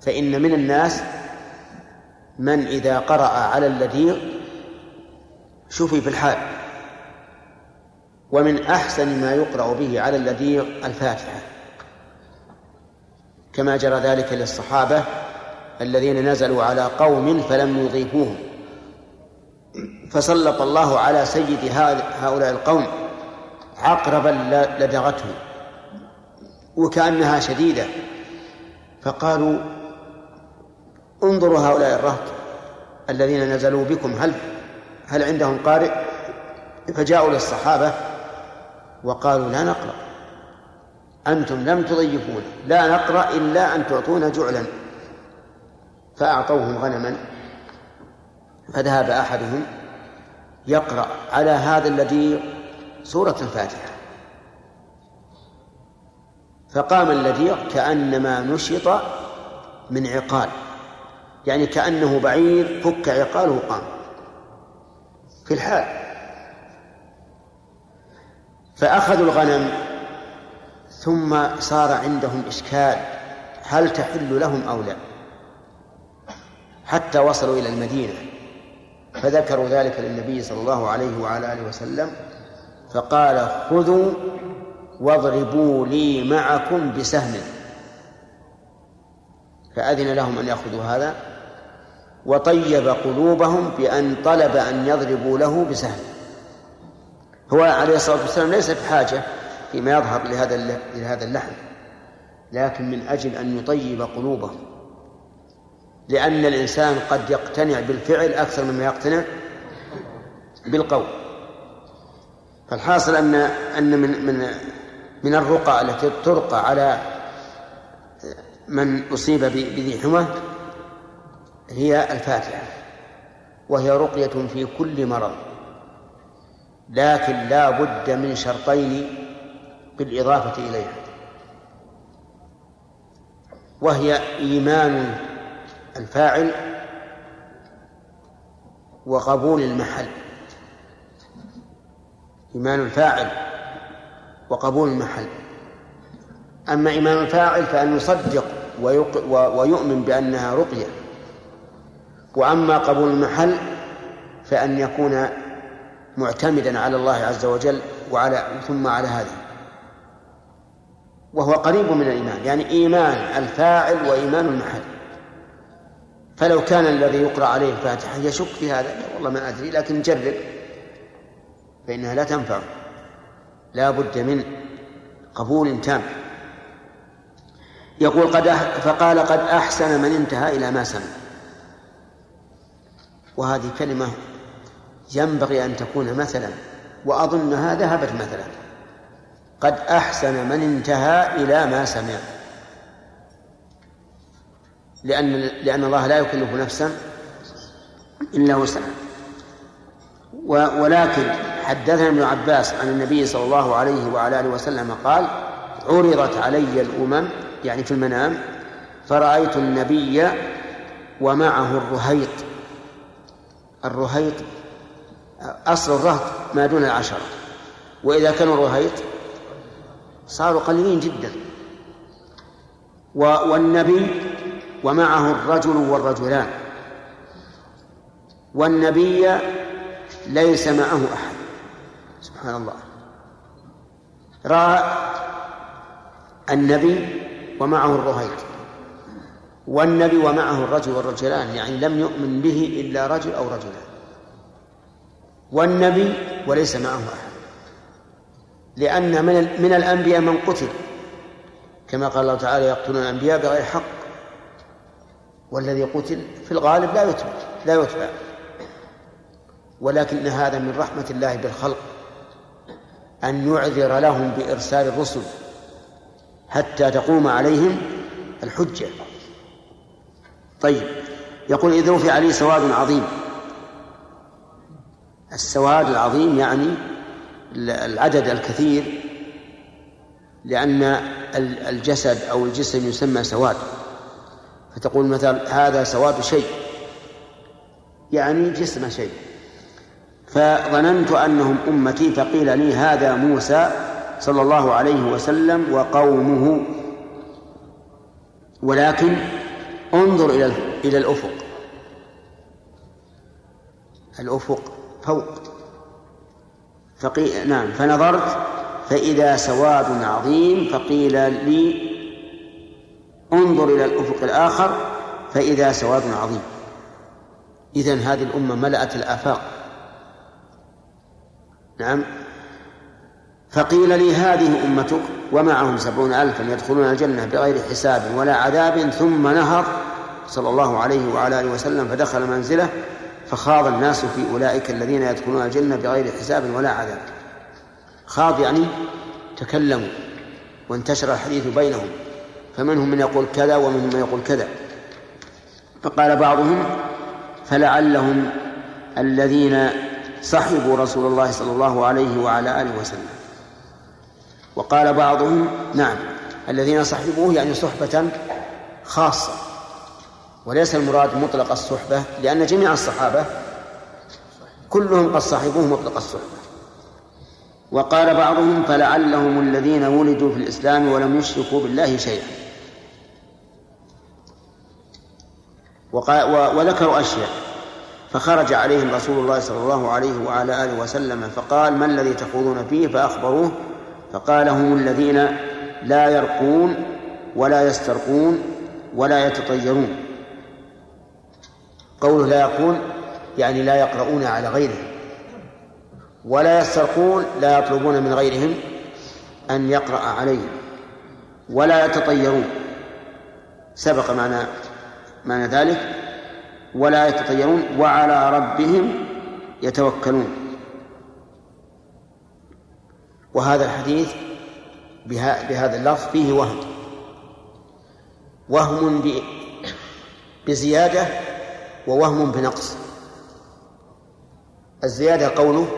فإن من الناس من إذا قرأ على اللذيذ شفي في الحال. ومن أحسن ما يقرأ به على اللذيذ الفاتحة. كما جرى ذلك للصحابة الذين نزلوا على قوم فلم يضيفوهم. فسلط الله على سيد هؤلاء القوم عقربا لدغته وكأنها شديدة. فقالوا انظروا هؤلاء الرهط الذين نزلوا بكم هل هل عندهم قارئ؟ فجاءوا للصحابة وقالوا لا نقرأ. أنتم لم تضيفونا لا نقرأ إلا أن تعطونا جعلا. فأعطوهم غنما. فذهب أحدهم يقرأ على هذا الذي سورة الفاتحة. فقام الذي كأنما نشط من عقال يعني كأنه بعير فك عقاله قام في الحال فأخذوا الغنم ثم صار عندهم إشكال هل تحل لهم أو لا؟ حتى وصلوا إلى المدينة. فذكروا ذلك للنبي صلى الله عليه وعلى آله وسلم فقال خذوا واضربوا لي معكم بسهم. فأذن لهم أن يأخذوا هذا وطيب قلوبهم بأن طلب أن يضربوا له بسهم. هو عليه الصلاة والسلام ليس بحاجة فيما يظهر لهذا لهذا اللحم لكن من أجل أن يطيب قلوبهم. لأن الإنسان قد يقتنع بالفعل أكثر مما يقتنع بالقول. فالحاصل أن أن من من من الرقى التي ترقى على من أصيب بذي حمى هي الفاتحة وهي رقية في كل مرض لكن لا بد من شرطين بالإضافة إليها وهي إيمان الفاعل وقبول المحل. إيمان الفاعل وقبول المحل. أما إيمان الفاعل فأن يصدق ويؤمن بأنها رقية. وأما قبول المحل فأن يكون معتمدا على الله عز وجل وعلى ثم على هذه. وهو قريب من الإيمان يعني إيمان الفاعل وإيمان المحل. فلو كان الذي يقرأ عليه الفاتحة يشك في هذا والله ما أدري لكن جرب فإنها لا تنفع. لا بد من قبول تام. يقول قد فقال قد أحسن من انتهى إلى ما سمع وهذه كلمة ينبغي أن تكون مثلا وأظنها ذهبت مثلا. قد أحسن من انتهى إلى ما سمع. لأن لأن الله لا يكلف نفسا إلا وسعها. ولكن حدثنا ابن عباس عن النبي صلى الله عليه وعلى آله وسلم قال عرضت علي الأمم يعني في المنام فرأيت النبي ومعه الرهيط. الرهيط أصل الرهط ما دون العشرة. وإذا كانوا رهيط صاروا قليلين جدا. والنبي ومعه الرجل والرجلان. والنبي ليس معه أحد. سبحان الله. رأى النبي ومعه الرهيط والنبي ومعه الرجل والرجلان يعني لم يؤمن به إلا رجل أو رجلان. والنبي وليس معه أحد. لأن من من الأنبياء من قتل. كما قال الله تعالى يقتلون الأنبياء بغير حق. والذي قتل في الغالب لا يتبع لا يتبع ولكن هذا من رحمة الله بالخلق أن يعذر لهم بإرسال الرسل حتى تقوم عليهم الحجة. طيب يقول إذ رفع علي سواد عظيم. السواد العظيم يعني العدد الكثير لأن الجسد أو الجسم يسمى سواد. فتقول مثلا هذا سواد شيء يعني جسم شيء. فظننت أنهم أمتي فقيل لي هذا موسى صلى الله عليه وسلم وقومه. ولكن انظر إلى إلى الأفق. الأفق فوق. فقيل نعم فنظرت فإذا سواد عظيم فقيل لي انظر إلى الأفق الآخر فإذا سواد عظيم. إذن هذه الأمة ملأت الآفاق. نعم. فقيل لي هذه أمتك ومعهم سبعون ألفا يدخلون الجنة بغير حساب ولا عذاب ثم نهض صلى الله عليه وعلى آله وسلم فدخل منزله فخاض الناس في أولئك الذين يدخلون الجنة بغير حساب ولا عذاب. خاض يعني تكلموا وانتشر الحديث بينهم. فمنهم من يقول كذا ومنهم من يقول كذا. فقال بعضهم فلعلهم الذين صحبوا رسول الله صلى الله عليه وعلى آله وسلم. وقال بعضهم نعم الذين صحبوه يعني صحبة خاصة. وليس المراد مطلق الصحبة لأن جميع الصحابة كلهم قد صحبوه مطلق الصحبة. وقال بعضهم فلعلهم الذين ولدوا في الإسلام ولم يشركوا بالله شيئا. وذكروا أشياء. فخرج عليهم رسول الله صلى الله عليه وعلى آله وسلم فقال ما الذي تخوضون فيه؟ فأخبروه فقال هم الذين لا يرقون ولا يسترقون ولا يتطيرون. قوله لا يرقون يعني لا يقرؤون على غيرهم ولا يسترقون لا يطلبون من غيرهم أن يقرأ عليهم ولا يتطيرون. سبق معنى معنى ذلك ولا يتطيرون وعلى ربهم يتوكلون. وهذا الحديث بهذا اللفظ فيه وهم. وهم بزيادة ووهم بنقص. الزيادة قوله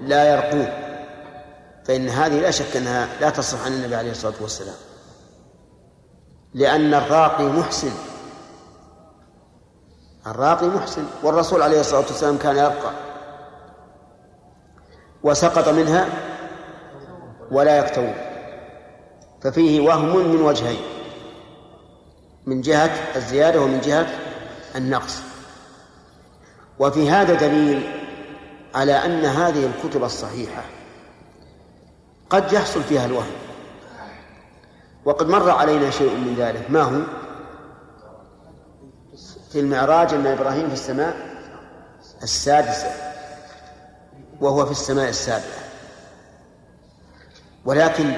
لا يرقون فإن هذه لا شك أنها لا تصح عن النبي عليه الصلاة والسلام. لأن الراقي محسن. الراقي محسن والرسول عليه الصلاة والسلام كان يرقى وسقط منها ولا يكتوون ففيه وهم من وجهين من جهة الزيادة ومن جهة النقص. وفي هذا دليل على أن هذه الكتب الصحيحة قد يحصل فيها الوهم. وقد مر علينا شيء من ذلك. ما هو؟ في المعراج أن إبراهيم في السماء السادسة وهو في السماء السابعة ولكن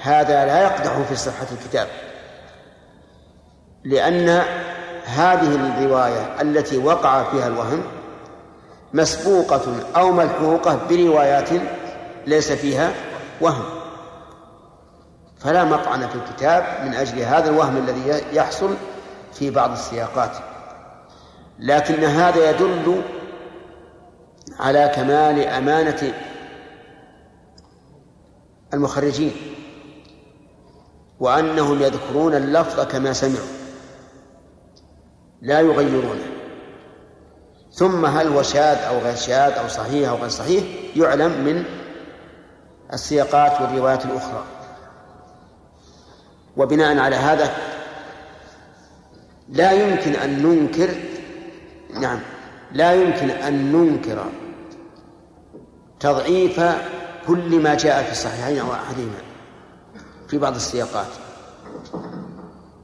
هذا لا يقدح في صحة الكتاب لأن هذه الرواية التي وقع فيها الوهم مسبوقة أو ملحوقة بروايات ليس فيها وهم. فلا مطعن في الكتاب من أجل هذا الوهم الذي يحصل في بعض السياقات. لكن هذا يدل على كمال أمانة المخرجين وأنهم يذكرون اللفظ كما سمعوا لا يغيرونه. ثم هل هو شاذ أو غير شاذ أو صحيح أو غير صحيح يعلم من السياقات والروايات الأخرى. وبناء على هذا لا يمكن أن ننكر نعم. لا يمكن أن ننكر تضعيف كل ما جاء في الصحيحين أو أحدهما في بعض السياقات.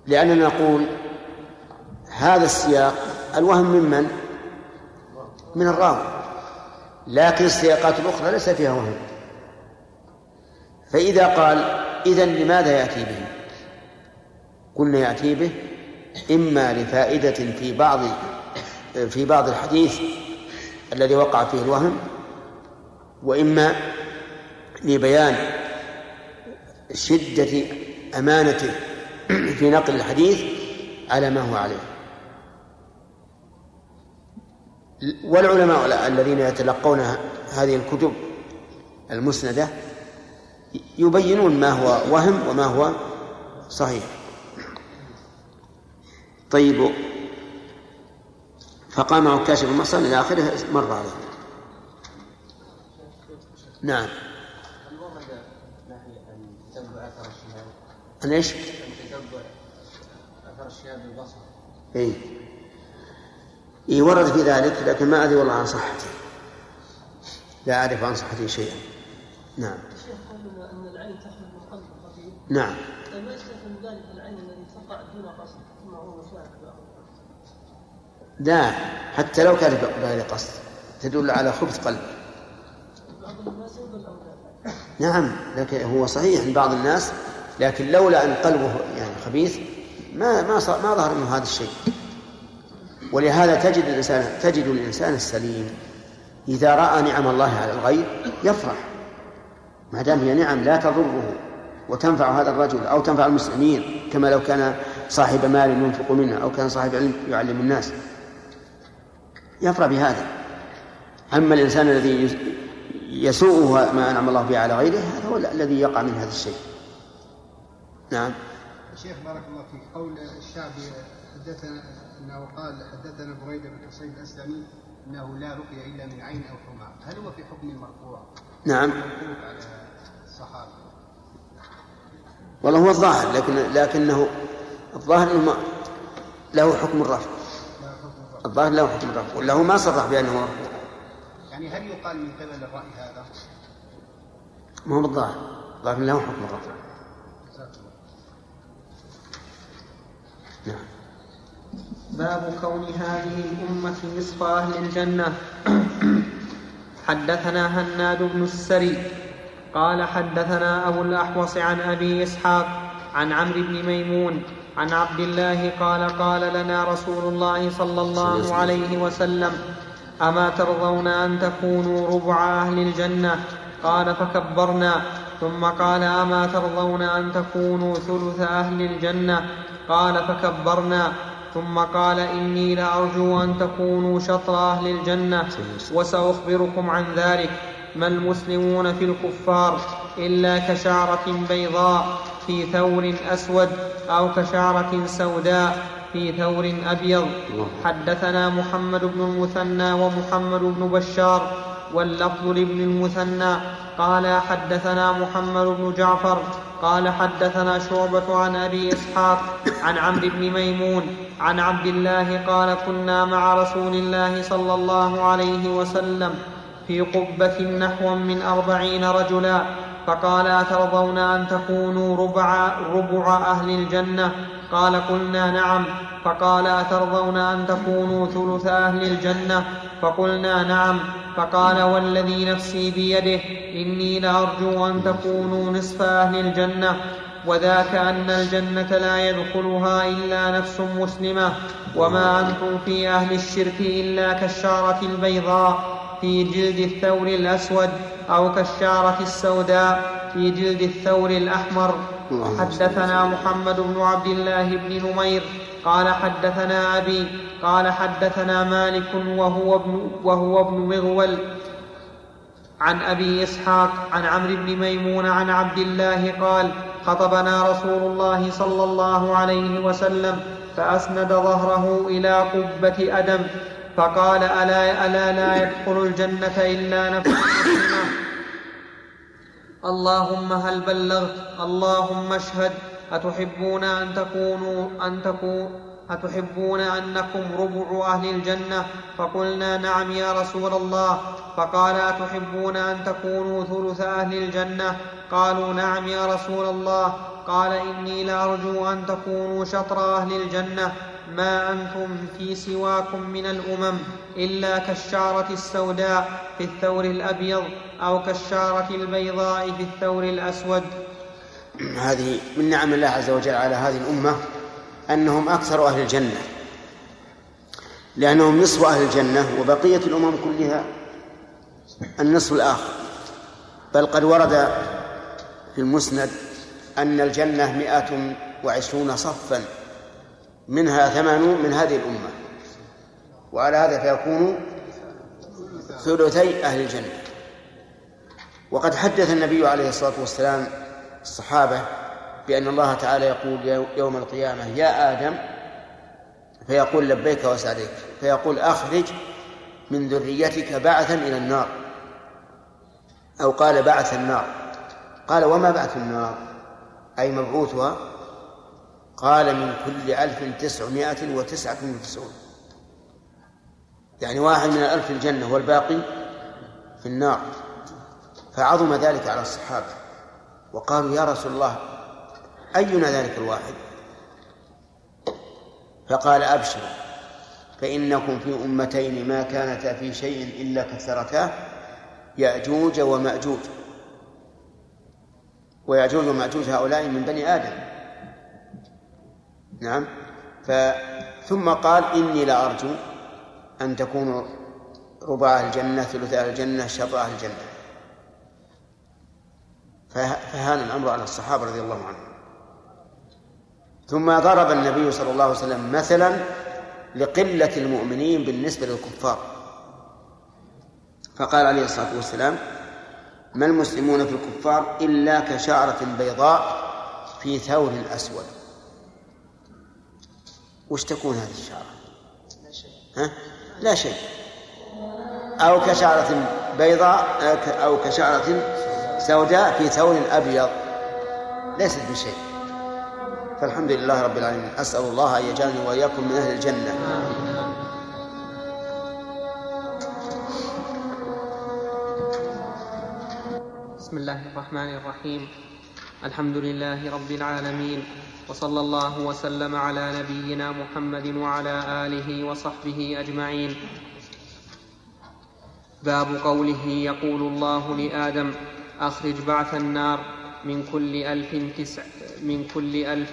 لأننا نقول هذا السياق الوهم ممن من؟ الراوي. لكن السياقات الأخرى ليس فيها وهم. فإذا قال إذا لماذا يأتي به؟ قلنا يأتي به إما لفائدة في بعض في بعض الحديث الذي وقع فيه الوهم وإما لبيان شدة أمانته في نقل الحديث على ما هو عليه. والعلماء الذين يتلقون هذه الكتب المسندة يبينون ما هو وهم وما هو صحيح. طيب فقام عكاش بن محصن إلى آخره مر عليه نعم. أن إيش؟ تتبع أثر الشهاب بالبصر إي إيه ورد في ذلك لكن ما أدري والله عن صحته. لا أعرف عن صحته شيئا. نعم. الشيخ قال أن العين تخرج من قلب نعم ما يستلزم ذلك العين الذي تقع دون قصد؟ ثم هو مشاهد لا حتى لو كانت بغير قصد تدل على خبث قلب بعض الناس يقول نعم لكن هو صحيح عند بعض الناس لكن لولا أن قلبه يعني خبيث ما ما ما ظهر منه هذا الشيء. ولهذا تجد الإنسان تجد الإنسان السليم. إذا رأى نعم الله على الغير يفرح. ما دام هي نعم لا تضره. وتنفع هذا الرجل أو تنفع المسلمين كما لو كان صاحب مال ينفق منه أو كان صاحب علم يعلم الناس. يفرح بهذا. أما الإنسان الذي يسوءه ما أنعم الله به على غيره هذا هو الذي يقع من هذا الشيء. نعم. شيخ بارك الله فيك قول الشعبي حدثنا إنه قال حدثنا بريدة بن حصين الأسلمي إنه لا رقيه إلا من عين أو حمى، هل هو في حكم المرفوع؟ نعم. على الصحابة. والله هو الظاهر لكن لكنه الظاهر إنه له حكم الرفع. الظاهر له حكم الرفع ولا هو ما صرح بأنه مرفوع يعني هل يقال من قبل الرأي هذا؟ ما هو بالظاهر. الظاهر له حكم الرفع. نعم. باب كون هذه الأمة نصف أهل الجنة حدثنا هناد بن السري. قال حدثنا أبو الأحوص عن أبي إسحاق عن عمرو بن ميمون عن عبد الله قال قال لنا رسول الله صلى الله عليه وسلم. أما ترضون أن تكونوا ربع أهل الجنة؟ قال فكبرنا. ثم قال أما ترضون أن تكونوا ثلث أهل الجنة؟ قال فكبرنا. ثم قال إني لأرجو أن تكونوا شطر أهل الجنة وسأخبركم عن ذلك. ما المسلمون في الكفار إلا كشعرة بيضاء. في ثور أسود أو كشعرة سوداء في ثور أبيض. حدثنا محمد بن المثنى ومحمد بن بشار واللفظ لابن المثنى. قال حدثنا محمد بن جعفر قال حدثنا شعبة عن أبي إسحاق عن عمرو بن ميمون عن عبد الله قال كنا مع رسول الله صلى الله عليه وسلم في قبة نحو من أربعين رجلا فقال أترضون أن تكونوا ربع, ربع أهل الجنة؟ قال قلنا نعم. فقال أترضون أن تكونوا ثلث أهل الجنة؟ فقلنا نعم. فقال والذي نفسي بيده إني لأرجو أن تكونوا نصف أهل الجنة. وذاك أن الجنة لا يدخلها إلا نفس مسلمة. وما أنتم في أهل الشرك إلا كالشارة البيضاء. في جلد الثور الأسود أو كالشارة السوداء في جلد الثور الأحمر. حدثنا محمد بن عبد الله بن نمير. قال حدثنا أبي. قال حدثنا مالك وهو ابن, وهو ابن مغول. عن أبي إسحاق عن عمرو بن ميمون عن عبد الله قال خطبنا رسول الله صلى الله عليه وسلم فأسند ظهره إلى قبة أدم. فقال ألا, ألا لا يدخل الجنة إلا نفس مسلمة اللهم هل بلغت؟ اللهم اشهد. أتحبون أن تكونوا أن تكون أتحبون أنكم ربع أهل الجنة؟ فقلنا نعم يا رسول الله. فقال أتحبون أن تكونوا ثلث أهل الجنة؟ قالوا نعم يا رسول الله. قال إني لأرجو أن تكونوا شطر أهل الجنة. ما أنتم في سواكم من الأمم إلا كالشعرة السوداء في الثور الأبيض أو كالشعرة البيضاء في الثور الأسود. [clears throat] هذه من نعم الله عز وجل على هذه الأمة أنهم أكثر أهل الجنة لأنهم نصف أهل الجنة وبقية الأمم كلها النصف الآخر. بل قد ورد في المسند أن الجنة مئة وعشرون صفا. منها ثمانون من هذه الأمة. وعلى هذا فيكون ثلثي أهل الجنة. وقد حدث النبي عليه الصلاة والسلام الصحابة بأن الله تعالى يقول يوم القيامة يا آدم فيقول لبيك وسعديك فيقول أخرج من ذريتك بعثا إلى النار. أو قال بعث النار قال وما بعث النار؟ أي مبعوثها قال من كل ألف تسعمائة وتسعة وتسعون. يعني واحد من الألف الجنة والباقي في النار. فعظم ذلك على الصحابة. وقالوا يا رسول الله أينا ذلك الواحد؟ فقال أبشروا فإنكم في أمتين ما كانتا في شيء إلا كثرتاه يأجوج ومأجوج. ويأجوج ومأجوج هؤلاء من بني آدم. نعم. ف ثم قال إني لأرجو أن تكونوا ربع الجنة ثلث الجنة شطر الجنة. فهان الأمر على الصحابة رضي الله عنهم. ثم ضرب النبي صلى الله عليه وسلم مثلا لقلة المؤمنين بالنسبة للكفار. فقال عليه الصلاة والسلام ما المسلمون في الكفار إلا كشعرة بيضاء في ثور أسود وش تكون هذه الشعرة؟ ها؟ لا شيء. أو كشعرة بيضاء أو كشعرة سوداء في ثور أبيض. ليست بشيء. فالحمد لله رب العالمين. أسأل الله أن يجعلني وإياكم من أهل الجنة. بسم الله الرحمن الرحيم. الحمد لله رب العالمين وصلى الله وسلم على نبينا محمد وعلى آله وصحبه أجمعين. باب قوله يقول الله لآدم أخرج بعث النار من كل ألف تسع من كل ألف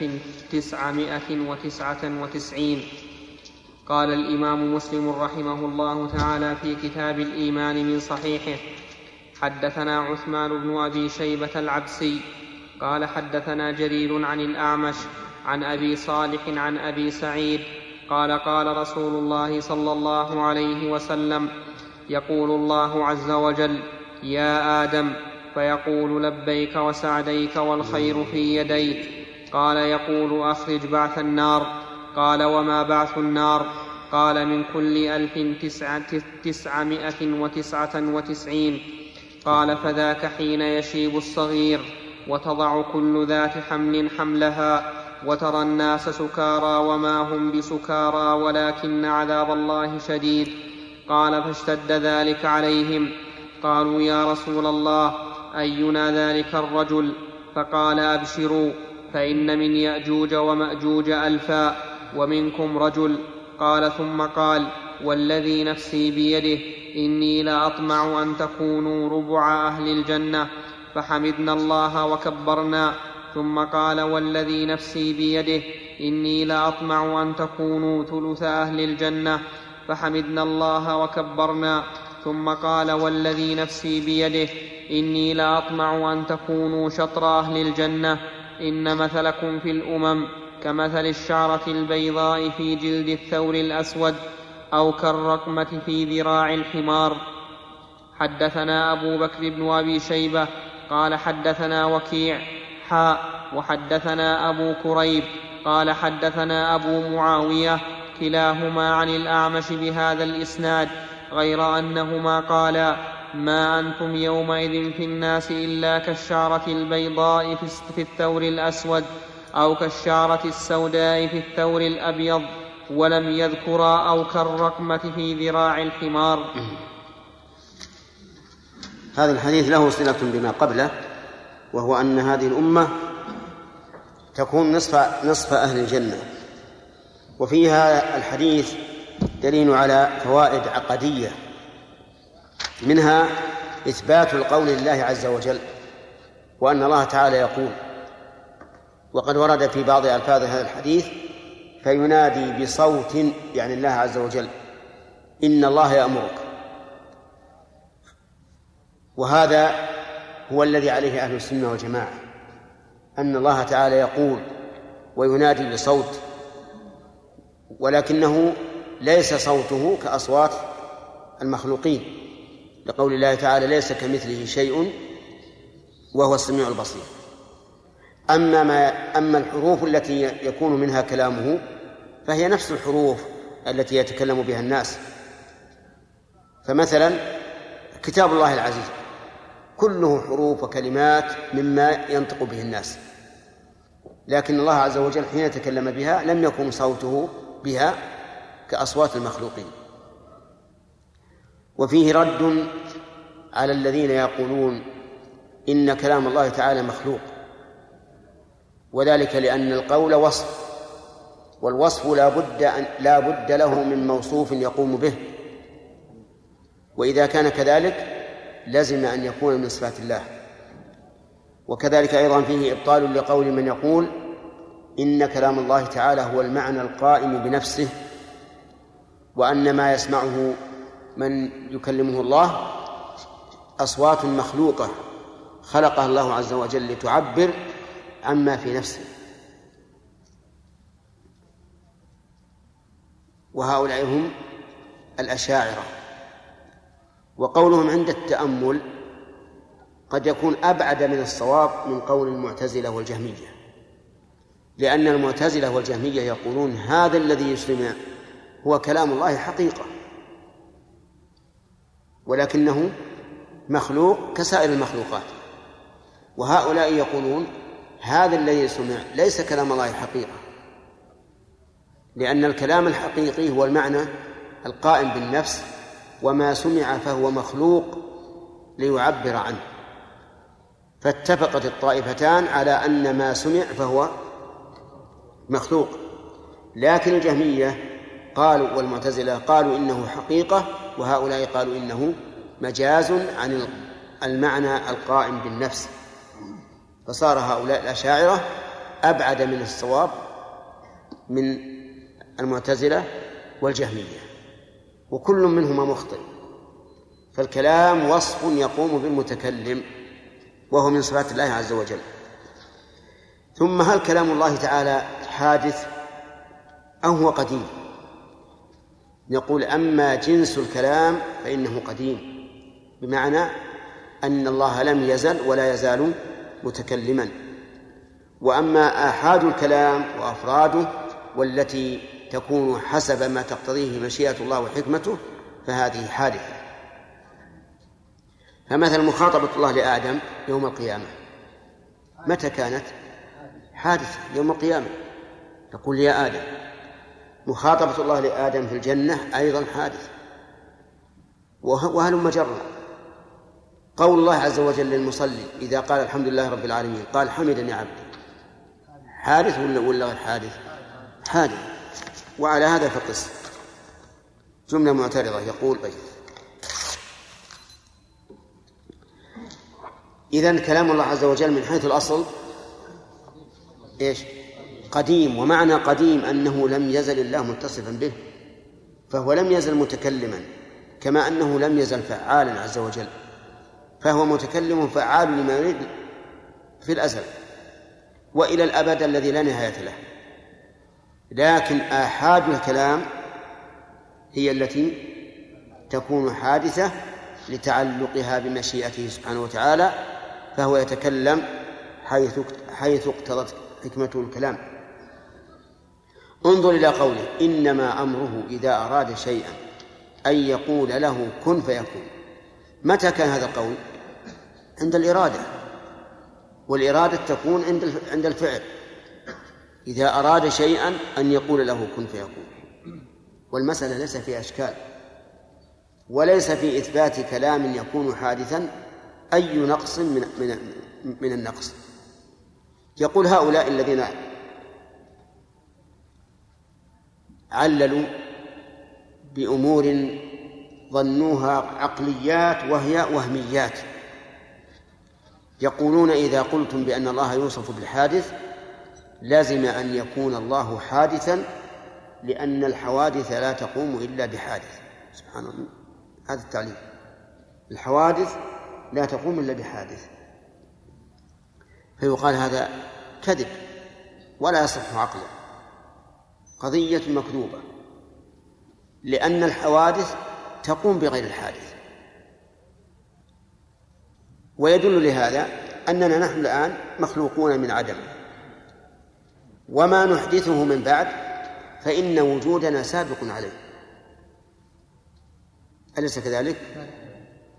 تسعمائة وتسعة وتسعين. قال الإمام مسلم رحمه الله تعالى في كتاب الإيمان من صحيحه حدثنا عثمان بن أبي شيبة العبسي قال حدثنا جرير عن الأعمش عن أبي صالح عن أبي سعيد قال قال رسول الله صلى الله عليه وسلم يقول الله عز وجل يا آدم فيقول لبيك وسعديك والخير في يديك قال يقول أخرج بعث النار قال وما بعث النار قال من كل ألف تسعة تسعمائة وتسعة وتسعين قال فذاك حين يشيب الصغير وتضع كل ذات حمل حملها وترى الناس سكارى وما هم بسكارى ولكن عذاب الله شديد. قال فاشتد ذلك عليهم. قالوا يا رسول الله أينا ذلك الرجل؟ فقال أبشروا فإن من يأجوج ومأجوج ألفا ومنكم رجل. قال ثم قال والذي نفسي بيده إني لاطمع أن تكونوا ربع أهل الجنة. فحمدنا الله وكبرنا. ثم قال والذي نفسي بيده إني لاطمع أن تكونوا ثلث أهل الجنة. فحمدنا الله وكبرنا. ثم قال والذي نفسي بيده إني لاطمع أن تكونوا شطر أهل الجنة. إن مثلكم في الأمم كمثل الشعرة البيضاء في جلد الثور الأسود أو كالرقمة في ذراع الحمار. حدثنا أبو بكر بن أبي شيبة قال حدثنا وكيع حاء وحدثنا أبو كريب قال حدثنا أبو معاوية كلاهما عن الأعمش بهذا الإسناد غير أنهما قالا ما أنتم يومئذ في الناس إلا كالشعره البيضاء في الثور الأسود أو كالشعره السوداء في الثور الأبيض ولم يذكرا أو كالرقمة في ذراع الحمار. هذا الحديث له صلة بما قبله وهو أن هذه الأمة تكون نصف نصف أهل الجنة. وفي هذا الحديث دليل على فوائد عقدية منها إثبات القول لله عز وجل وأن الله تعالى يقول وقد ورد في بعض ألفاظ هذا الحديث فينادي بصوت يعني الله عز وجل إن الله يأمرك. وهذا هو الذي عليه أهل السنة والجماعة أن الله تعالى يقول وينادي بصوت ولكنه ليس صوته كأصوات المخلوقين لقول الله تعالى ليس كمثله شيء وهو السميع البصير. أما ما أما الحروف التي يكون منها كلامه فهي نفس الحروف التي يتكلم بها الناس. فمثلا كتاب الله العزيز كله حروف وكلمات مما ينطق به الناس. لكن الله عز وجل حين تكلم بها لم يكن صوته بها كأصوات المخلوقين. وفيه رد على الذين يقولون إن كلام الله تعالى مخلوق. وذلك لأن القول وصف والوصف لا بد أن لا بد له من موصوف يقوم به. وإذا كان كذلك لزم أن يكون من صفات الله. وكذلك أيضا فيه إبطال لقول من يقول إن كلام الله تعالى هو المعنى القائم بنفسه وأن ما يسمعه من يكلمه الله أصوات مخلوقة خلقها الله عز وجل لتعبر عما في نفسه. وهؤلاء هم الأشاعرة. وقولهم عند التأمل قد يكون أبعد من الصواب من قول المعتزلة والجهمية لأن المعتزلة والجهمية يقولون هذا الذي يسلم هو كلام الله حقيقة ولكنه مخلوق كسائر المخلوقات وهؤلاء يقولون هذا الذي سمع ليس كلام الله حقيقة لأن الكلام الحقيقي هو المعنى القائم بالنفس وما سمع فهو مخلوق ليعبر عنه. فاتفقت الطائفتان على أن ما سمع فهو مخلوق. لكن الجهمية قالوا والمعتزلة قالوا إنه حقيقة وهؤلاء قالوا إنه مجاز عن المعنى القائم بالنفس. فصار هؤلاء الأشاعرة أبعد من الصواب من المعتزلة والجهمية. وكل منهما مخطئ. فالكلام وصف يقوم بالمتكلم وهو من صفات الله عز وجل. ثم هل كلام الله تعالى حادث أو هو قديم؟ نقول أما جنس الكلام فإنه قديم بمعنى أن الله لم يزل ولا يزال متكلما. وأما آحاد الكلام وأفراده والتي تكون حسب ما تقتضيه مشيئة الله وحكمته فهذه حادثة. فمثلا مخاطبة الله لآدم يوم القيامة. متى كانت؟ حادثة يوم القيامة. يقول يا آدم مخاطبة الله لآدم في الجنة أيضا حادث وهل مجرة؟ قول الله عز وجل للمصلي إذا قال الحمد لله رب العالمين قال حمدني عبدي. حادث ولا ولا غير حادث؟ حادث. وعلى هذا فقس جملة معترضة يقول طيب. إذا كلام الله عز وجل من حيث الأصل إيش؟ قديم ومعنى قديم أنه لم يزل الله متصفا به فهو لم يزل متكلما كما أنه لم يزل فعالا عز وجل فهو متكلم فعال لما يريد في الأزل وإلى الأبد الذي لا نهاية له. لكن آحاد الكلام هي التي تكون حادثة لتعلقها بمشيئته سبحانه وتعالى فهو يتكلم حيث حيث اقتضت حكمته الكلام. انظر إلى قوله إنما أمره إذا أراد شيئا أن يقول له كن فيكون. متى كان هذا القول؟ عند الإرادة. والإرادة تكون عند عند الفعل. إذا أراد شيئا أن يقول له كن فيكون. والمسألة ليس فيها أشكال. وليس في إثبات كلام يكون حادثا أي نقص من من من النقص. يقول هؤلاء الذين عللوا بأمور ظنوها عقليات وهي وهميات. يقولون إذا قلتم بأن الله يوصف بالحادث لازم أن يكون الله حادثا لأن الحوادث لا تقوم إلا بحادث. سبحان الله. هذا التعليل. الحوادث لا تقوم إلا بحادث. فيقال هذا كذب ولا يصح عقلا قضية مكذوبة. لأن الحوادث تقوم بغير الحادث. ويدل لهذا أننا نحن الآن مخلوقون من عدم. وما نحدثه من بعد فإن وجودنا سابق عليه. أليس كذلك؟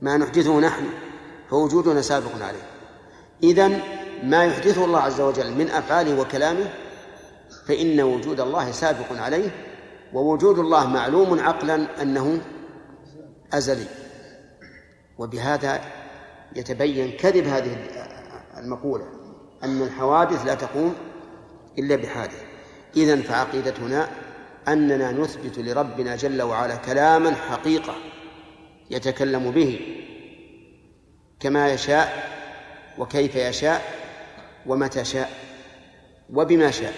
ما نحدثه نحن فوجودنا سابق عليه. إذن ما يحدثه الله عز وجل من أفعاله وكلامه فإن وجود الله سابق عليه ووجود الله معلوم عقلا أنه أزلي. وبهذا يتبين كذب هذه المقولة أن الحوادث لا تقوم إلا بحادث إذن فعقيدتنا أننا نثبت لربنا جل وعلا كلاما حقيقة يتكلم به كما يشاء وكيف يشاء ومتى شاء وبما شاء.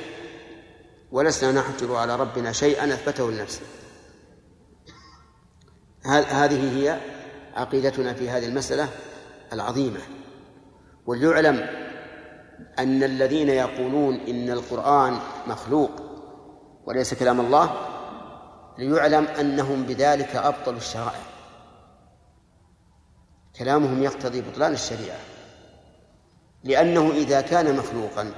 ولسنا نحجر على ربنا شيئا أثبته لنفسه. هذه هي عقيدتنا في هذه المسألة العظيمة. وليعلم أن الذين يقولون إن القرآن مخلوق وليس كلام الله ليعلم أنهم بذلك ابطلوا الشرائع. كلامهم يقتضي بطلان الشريعة. لأنه إذا كان مخلوقا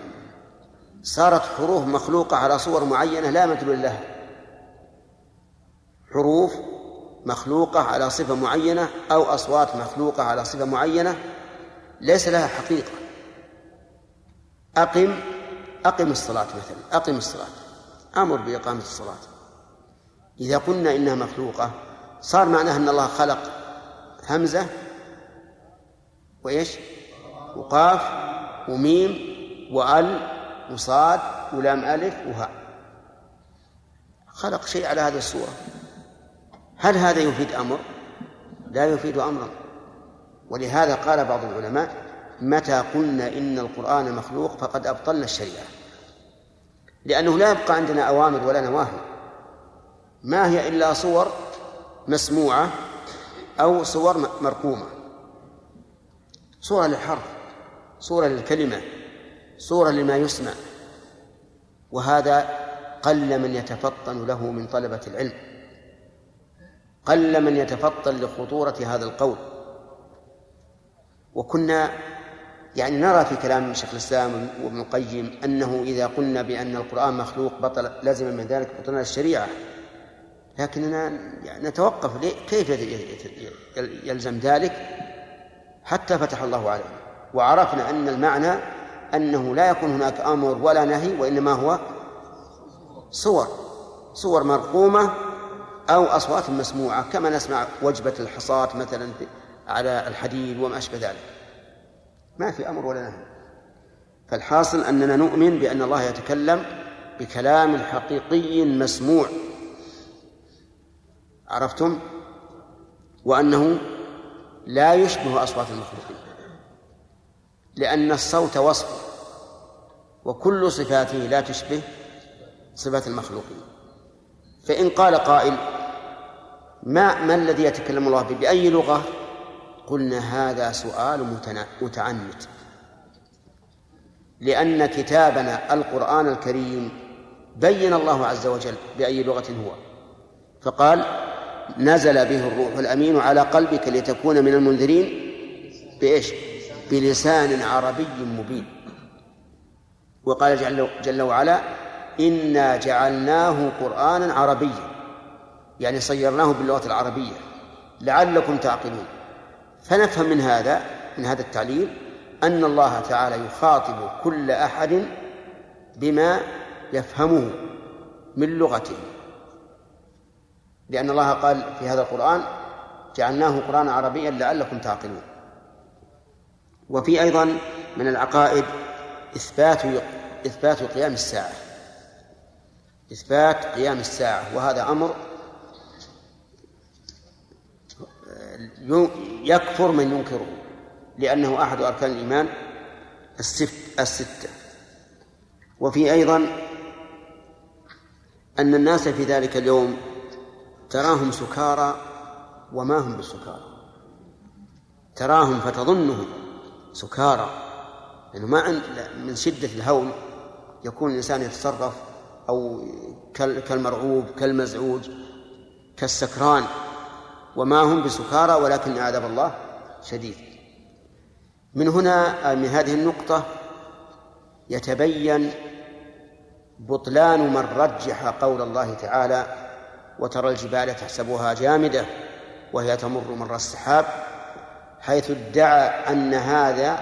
صارت حروف مخلوقة على صور معينة لا مدلول لها. حروف مخلوقة على صفة معينة أو أصوات مخلوقة على صفة معينة ليس لها حقيقة. أقم أقم الصلاة مثلا أقم الصلاة أمر بإقامة الصلاة. إذا قلنا إنها مخلوقة صار معناها أن الله خلق همزة وإيش؟ وقاف وميم وأل وصاد ولام ألف وهاء. خلق شيء على هذه الصورة. هل هذا يفيد أمر؟ لا يفيد أمرا. ولهذا قال بعض العلماء متى قلنا إن القرآن مخلوق فقد أبطلنا الشريعة؟ لأنه لا يبقى عندنا أوامر ولا نواهي. ما هي إلا صور مسموعة أو صور مرقومة. صورة للحرف صورة للكلمة صورة لما يسمع. وهذا قل من يتفطن له من طلبة العلم. قل من يتفطن لخطورة هذا القول. وكنا يعني نرى في كلام شيخ الإسلام وابن القيم أنه إذا قلنا بأن القرآن مخلوق بطل لازم من ذلك بطلنا الشريعة. لكننا نتوقف كيف يلزم ذلك؟ حتى فتح الله عليه. وعرفنا أن المعنى أنه لا يكون هناك أمر ولا نهي وإنما هو صور. صور مرقومة أو أصوات مسموعة كما نسمع وجبة الحصاة مثلا على الحديد وما أشبه ذلك. ما في أمر ولا نهي. فالحاصل أننا نؤمن بأن الله يتكلم بكلام حقيقي مسموع. عرفتم؟ وأنه لا يشبه أصوات المخلوقين. لأن الصوت وصف وكل صفاته لا تشبه صفات المخلوقين. فإن قال قائل ما ما الذي يتكلم الله به بأي لغة قلنا هذا سؤال متعنت. لأن كتابنا القرآن الكريم بين الله عز وجل بأي لغة هو. فقال نزل به الروح الأمين على قلبك لتكون من المنذرين بإيش؟ بلسان عربي مبين. وقال جل, جل وعلا إنا جعلناه قرآنا عربيا. يعني صيرناه باللغة العربية. لعلكم تعقلون. فنفهم من هذا من هذا التعليل أن الله تعالى يخاطب كل أحد بما يفهمه من لغته لأن الله قال في هذا القرآن جعلناه قرآنا عربيا لعلكم تعقلون وفي أيضا من العقائد إثبات إثبات قيام الساعة. إثبات قيام الساعة وهذا أمر يكفر من ينكره لأنه أحد أركان الإيمان الست الستة. وفي أيضا أن الناس في ذلك اليوم تراهم سكارى وما هم بالسكارى تراهم فتظنهم سكارى. لأنه ما عند من شدة الهول يكون الإنسان يتصرف أو كالمرعوب كالمزعوج كالسكران. وما هم بسكارى ولكن عذاب الله شديد. من هنا من هذه النقطة يتبين بطلان من رجح قول الله تعالى وترى الجبال تحسبها جامدة وهي تمر مر السحاب حيث ادعى أن هذا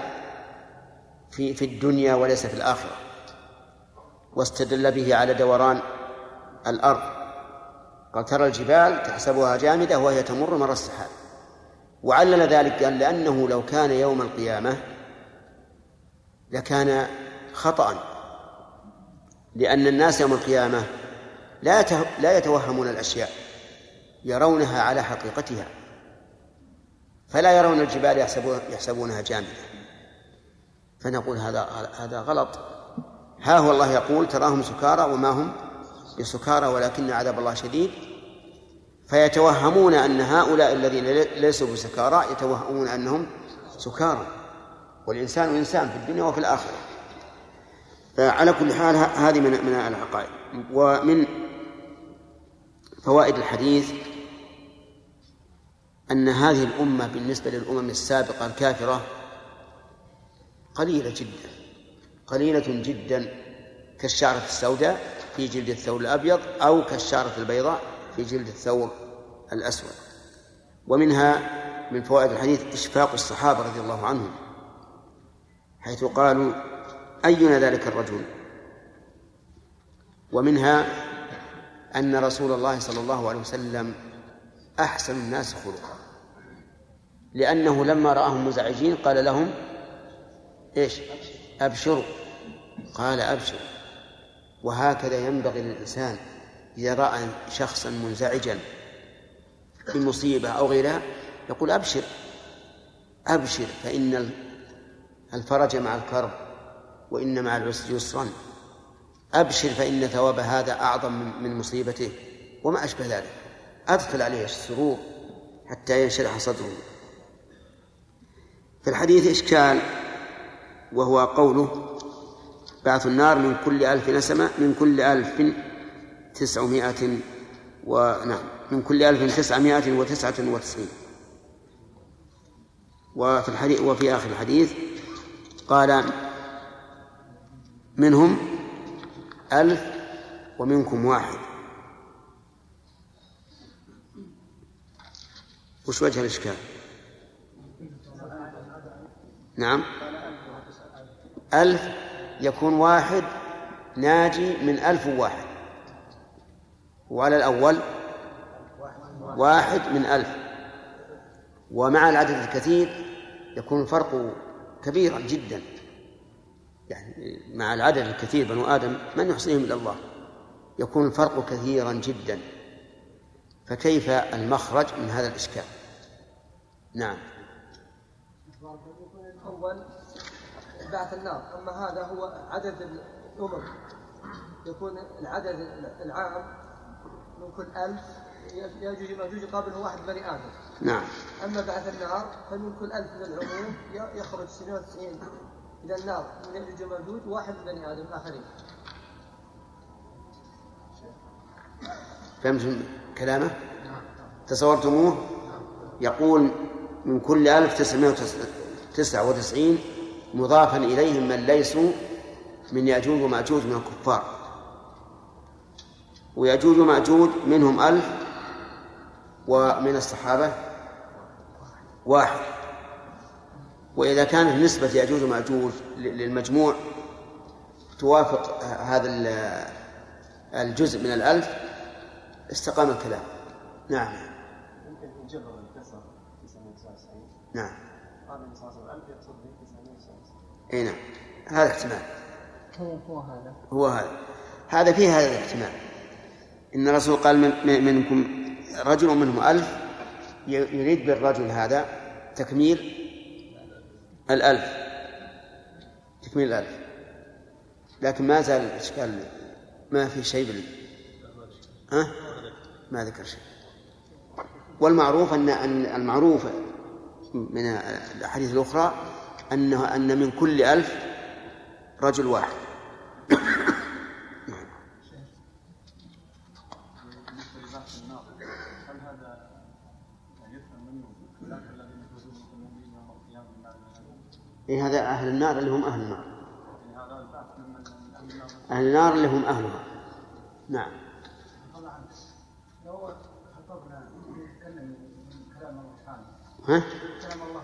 في في الدنيا وليس في الآخرة واستدل به على دوران الأرض. قال ترى الجبال تحسبها جامدة وهي تمر مر السحاب. وعلل ذلك قال لأنه لو كان يوم القيامة لكان خطأ. لأن الناس يوم القيامة لا لا يتوهمون الأشياء يرونها على حقيقتها. فلا يرون الجبال يحسبونها جامدة. فنقول هذا هذا غلط. ها هو الله يقول تراهم سكارى وما هم بسكارى ولكن عذاب الله شديد. فيتوهمون أن هؤلاء الذين ليسوا بسكارى يتوهمون أنهم سكارى. والإنسان إنسان في الدنيا وفي الآخرة. فعلى كل حال هذه من من العقائد. ومن فوائد الحديث أن هذه الأمة بالنسبة للأمم السابقة الكافرة قليلة جدا. قليلة جدا. كالشعرة السوداء في جلد الثور الأبيض أو كالشعرة البيضاء في جلد الثور الأسود. ومنها من فوائد الحديث إشفاق الصحابة رضي الله عنهم حيث قالوا أينا ذلك الرجل؟ ومنها أن رسول الله صلى الله عليه وسلم أحسن الناس خلقا لأنه لما رآهم مزعجين قال لهم إيش؟ أبشروا. قال أبشروا. وهكذا ينبغي للإنسان إذا رأى شخصا منزعجا بمصيبة أو غيرها يقول أبشر أبشر فإن الفرج مع الكرب وإن مع العسر يسرا. أبشر فإن ثواب هذا أعظم من مصيبته وما أشبه ذلك. أدخل عليه السرور حتى ينشرح صدره. في الحديث إشكال وهو قوله بعث النار من كل ألف نسمة من كل ألف تسعمائة ونعم من كل ألف تسعمائة وتسعة وتسعين. وفي الحديث وفي آخر الحديث قال منهم ألف ومنكم واحد. وش وجه الإشكال؟ نعم. ألف يكون واحد ناجي من ألف وواحد. وعلى الأول واحد من ألف. ومع العدد الكثير يكون الفرق كبيرا جدا. يعني مع العدد الكثير بنو آدم من يحصيهم إلا الله. يكون الفرق كثيرا جدا. فكيف المخرج من هذا الإشكال؟ نعم. بعث النار. أما هذا هو عدد الأمم. يكون العدد العام من كل ألف. يجوز ماجوج يقابله واحد بني آدم. نعم. أما بعث النار فمن كل ألف من العموم يخرج 97 إلى النار. من يأجوج وماجوج واحد من بني آدم الآخرين فهمتم كلامه؟ تصورتموه؟ يقول من كل ألف تسعمائة تسعة وتسعين مضافا إليهم من ليسوا من يأجوج ومأجوج من الكفار. ويأجوج ومأجوج منهم ألف ومن الصحابة واحد. وإذا كانت نسبة يأجوج ومأجوج للمجموع توافق هذا الجزء من الألف استقام الكلام. نعم. يمكن يجبر الكسر 999 نعم. قال النبي صلى الله عليه وسلم يقصد به 999 إي نعم. هذا احتمال. هو هذا. هو هذا. هذا فيه هذا الاحتمال. إن الرسول قال من منكم رجل منهم ألف يريد بالرجل هذا تكميل الألف. تكميل الألف. لكن ما زال الإشكال ما في شيء بال ها؟ ما ذكر شيء. والمعروف أن المعروف من الأحاديث الأخرى أنه أن من كل ألف رجل واحد. إيه هذا أهل النار اللي هم أهل النار. أهل النار اللي هم أهلها نعم. ها؟ كلام الله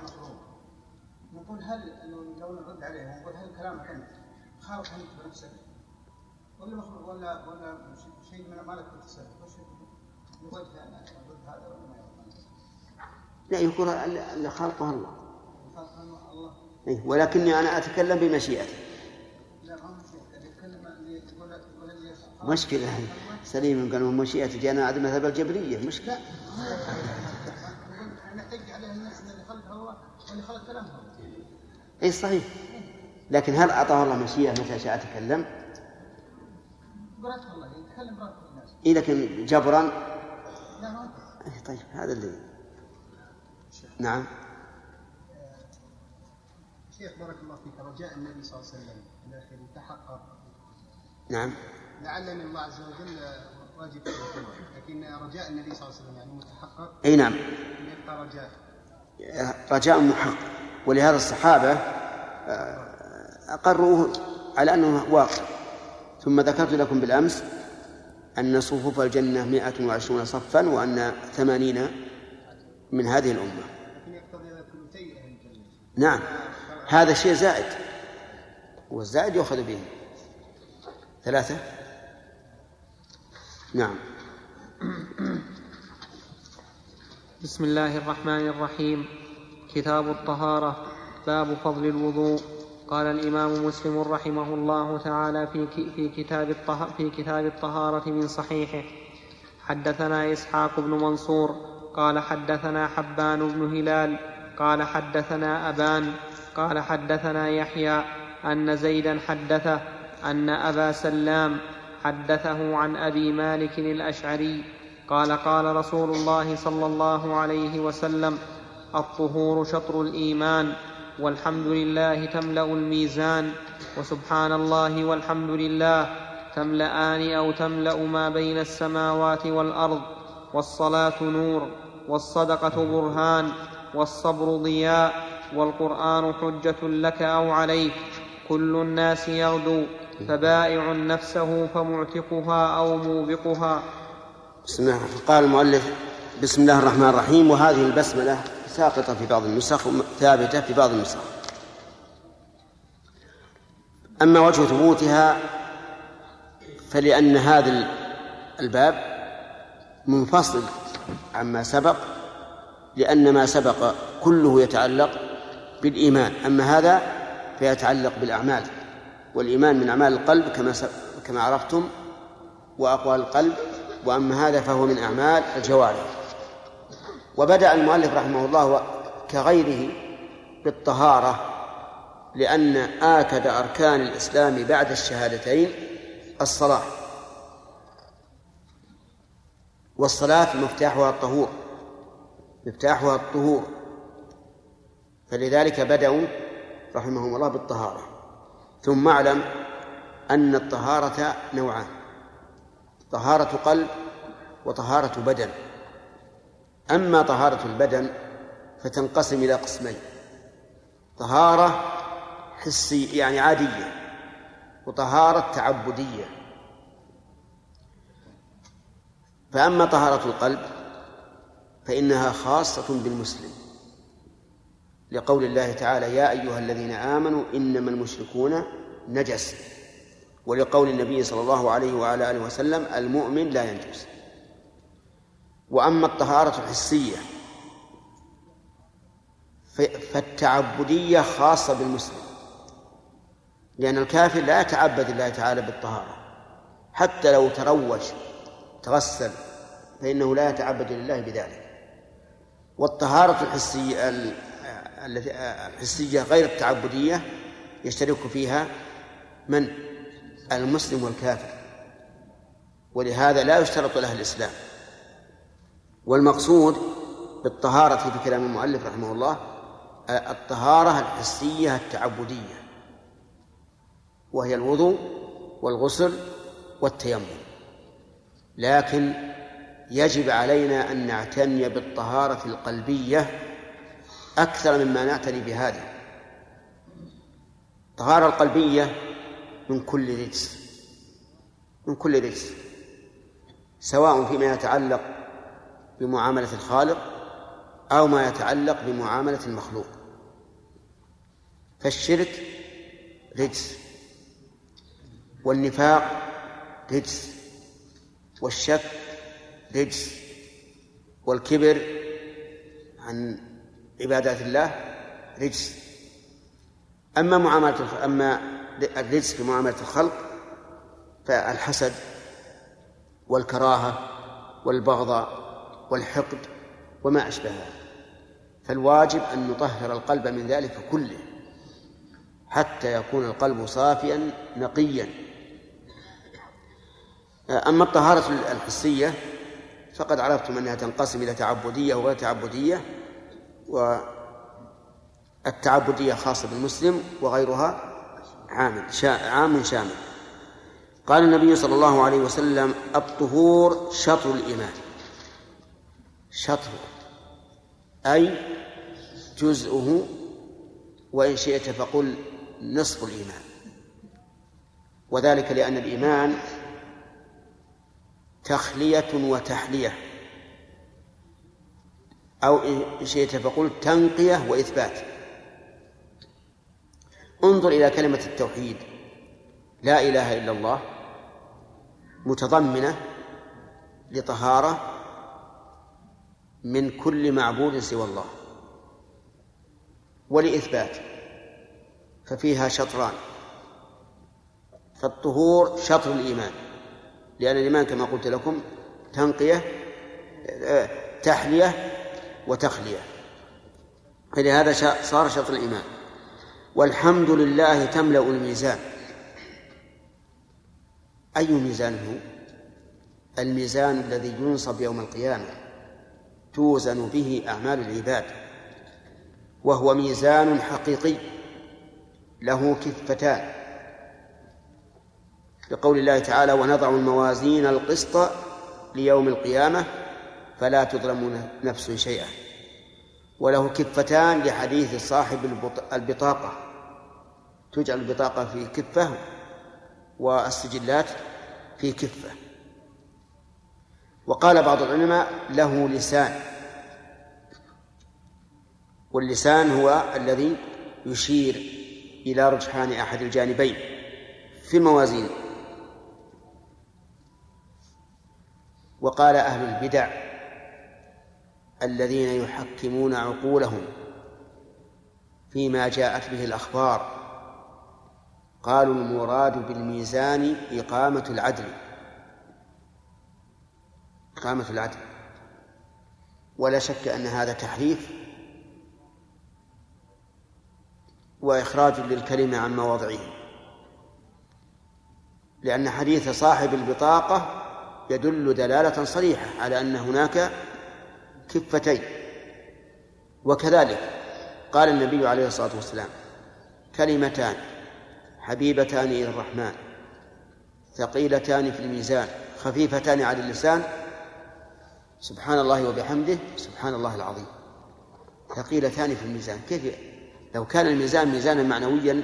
نقول هل لو نرد عليه نقول هل كلامك انت خالق انت بنفسك ولا مخلوق ولا ولا شيء من ما لك بالتصرف وش وجه ان نرد هذا ولا ما لا يقول اللي خلقه الله. الله. إيه ولكني أنا أتكلم بمشيئته لا ما يقول يقول اللي مشكلة سليم قالوا مشيئة جانا عدم مذهب الجبرية. مشكلة. نحتج عليه الناس اللي خلقه هو واللي خلق كلامه. هو أي صحيح. لكن هل أعطاه الله مشيئه متى شاء تكلم؟ برات الله يتكلم برات الناس اي لكن جبرا؟ لا إيه طيب هذا اللي نعم. شيخ بارك الله فيك. رجاء النبي صلى الله عليه وسلم إلى آخره. يتحقق. نعم. لعل من الله عز وجل واجب لكن رجاء النبي صلى الله عليه وسلم يعني متحقق. أي نعم. يبقى رجاء. رجاء محقق ولهذا الصحابة آه، أقروه على أنه واقع. ثم ذكرت لكم بالأمس أن صفوف الجنة مائة وعشرون صفا وأن ثمانين من هذه الأمة. نعم هذا شيء زائد. والزائد يؤخذ به. ثلاثة؟ نعم. بسم الله الرحمن الرحيم. كتاب الطهارة باب فضل الوضوء. قال الإمام مسلم رحمه الله تعالى في كتاب في كتاب الطهارة من صحيحه. حدثنا إسحاق بن منصور. قال حدثنا حبان بن هلال. قال حدثنا أبان. قال حدثنا يحيى. أن زيدا حدثه أن أبا سلام حدثه عن أبي مالك الأشعري. قال قال رسول الله صلى الله عليه وسلم الطهور شطر الإيمان والحمد لله تملأ الميزان وسبحان الله والحمد لله تملأان أو تملأ ما بين السماوات والأرض والصلاة نور والصدقة برهان والصبر ضياء والقرآن حجة لك أو عليك. كل الناس يغدو فبائع نفسه فمعتقها أو موبقها. بسم الله. قال المؤلف بسم الله الرحمن الرحيم. وهذه البسملة ساقطة في بعض النسخ ثابتة في بعض النسخ. أما وجه ثبوتها فلأن هذا الباب منفصل عما سبق لأن ما سبق كله يتعلق بالإيمان. أما هذا فيتعلق بالأعمال والإيمان من أعمال القلب كما كما عرفتم وأقوال القلب وأما هذا فهو من أعمال الجوارح. وبدأ المؤلف رحمه الله كغيره بالطهارة لأن آكد أركان الإسلام بعد الشهادتين الصلاة. والصلاة مفتاحها الطهور مفتاحها الطهور. فلذلك بدأوا رحمهم الله بالطهارة. ثم اعلم أن الطهارة نوعان. طهارة قلب وطهارة بدن. أما طهارة البدن فتنقسم إلى قسمين. طهارة حسي يعني عادية وطهارة تعبدية. فأما طهارة القلب فإنها خاصة بالمسلم. لقول الله تعالى يا أيها الذين آمنوا إنما المشركون نجس. ولقول النبي صلى الله عليه وعلى آله وسلم المؤمن لا ينجس. وأما الطهارة الحسية فالتعبدية خاصة بالمسلم لأن الكافر لا يتعبد الله تعالى بالطهارة. حتى لو تروج تغسل فإنه لا يتعبد لله بذلك. والطهارة الحسية الحسية غير التعبدية يشترك فيها من؟ المسلم والكافر. ولهذا لا يشترط له الإسلام. والمقصود بالطهارة في كلام المؤلف رحمه الله الطهارة الحسية التعبدية. وهي الوضوء والغسل والتيمم. لكن يجب علينا أن نعتني بالطهارة القلبية أكثر مما نعتني بهذه. الطهارة القلبية من كل رجس من كل رجس سواء فيما يتعلق بمعاملة الخالق أو ما يتعلق بمعاملة المخلوق. فالشرك رجس والنفاق رجس والشك رجس والكبر عن عبادات الله رجس. أما معاملة أما الرجس في معاملة الخلق فالحسد والكراهة والبغضاء والحقد وما أشبهها فالواجب أن نطهر القلب من ذلك كله حتى يكون القلب صافيا نقيا. أما الطهارة الحسية فقد عرفتم أنها تنقسم إلى تعبدية وغير تعبدية والتعبدية خاصة بالمسلم وغيرها. عام عام شامل. قال النبي صلى الله عليه وسلم الطهور شطر الإيمان. شطر أي جزءه وإن شئت فقل نصف الإيمان. وذلك لأن الإيمان تخلية وتحلية. أو إن شئت فقل تنقية وإثبات. انظر إلى كلمة التوحيد. لا إله إلا الله متضمنة لطهارة من كل معبود سوى الله ولإثبات ففيها شطران. فالطهور شطر الإيمان لأن الإيمان كما قلت لكم تنقية تحلية وتخلية. فلهذا صار شطر الإيمان. والحمد لله تملأ الميزان. أي ميزان هو؟ الميزان الذي ينصب يوم القيامة توزن به أعمال العباد وهو ميزان حقيقي له كفتان. لقول الله تعالى ونضع الموازين القسط ليوم القيامة فلا تظلم نفس شيئا. وله كفتان لحديث صاحب البطاقة. تجعل البطاقة في كفة والسجلات في كفة. وقال بعض العلماء له لسان. واللسان هو الذي يشير إلى رجحان أحد الجانبين في الموازين. وقال أهل البدع الذين يحكمون عقولهم فيما جاءت به الأخبار. قالوا المراد بالميزان إقامة العدل. إقامة العدل. ولا شك أن هذا تحريف وإخراج للكلمة عن مواضعه. لأن حديث صاحب البطاقة يدل دلالة صريحة على أن هناك كفتين. وكذلك قال النبي عليه الصلاة والسلام كلمتان حبيبتان إلى الرحمن ثقيلتان في الميزان خفيفتان على اللسان سبحان الله وبحمده سبحان الله العظيم. ثقيلتان في الميزان. كيف؟ لو كان الميزان ميزانا معنويا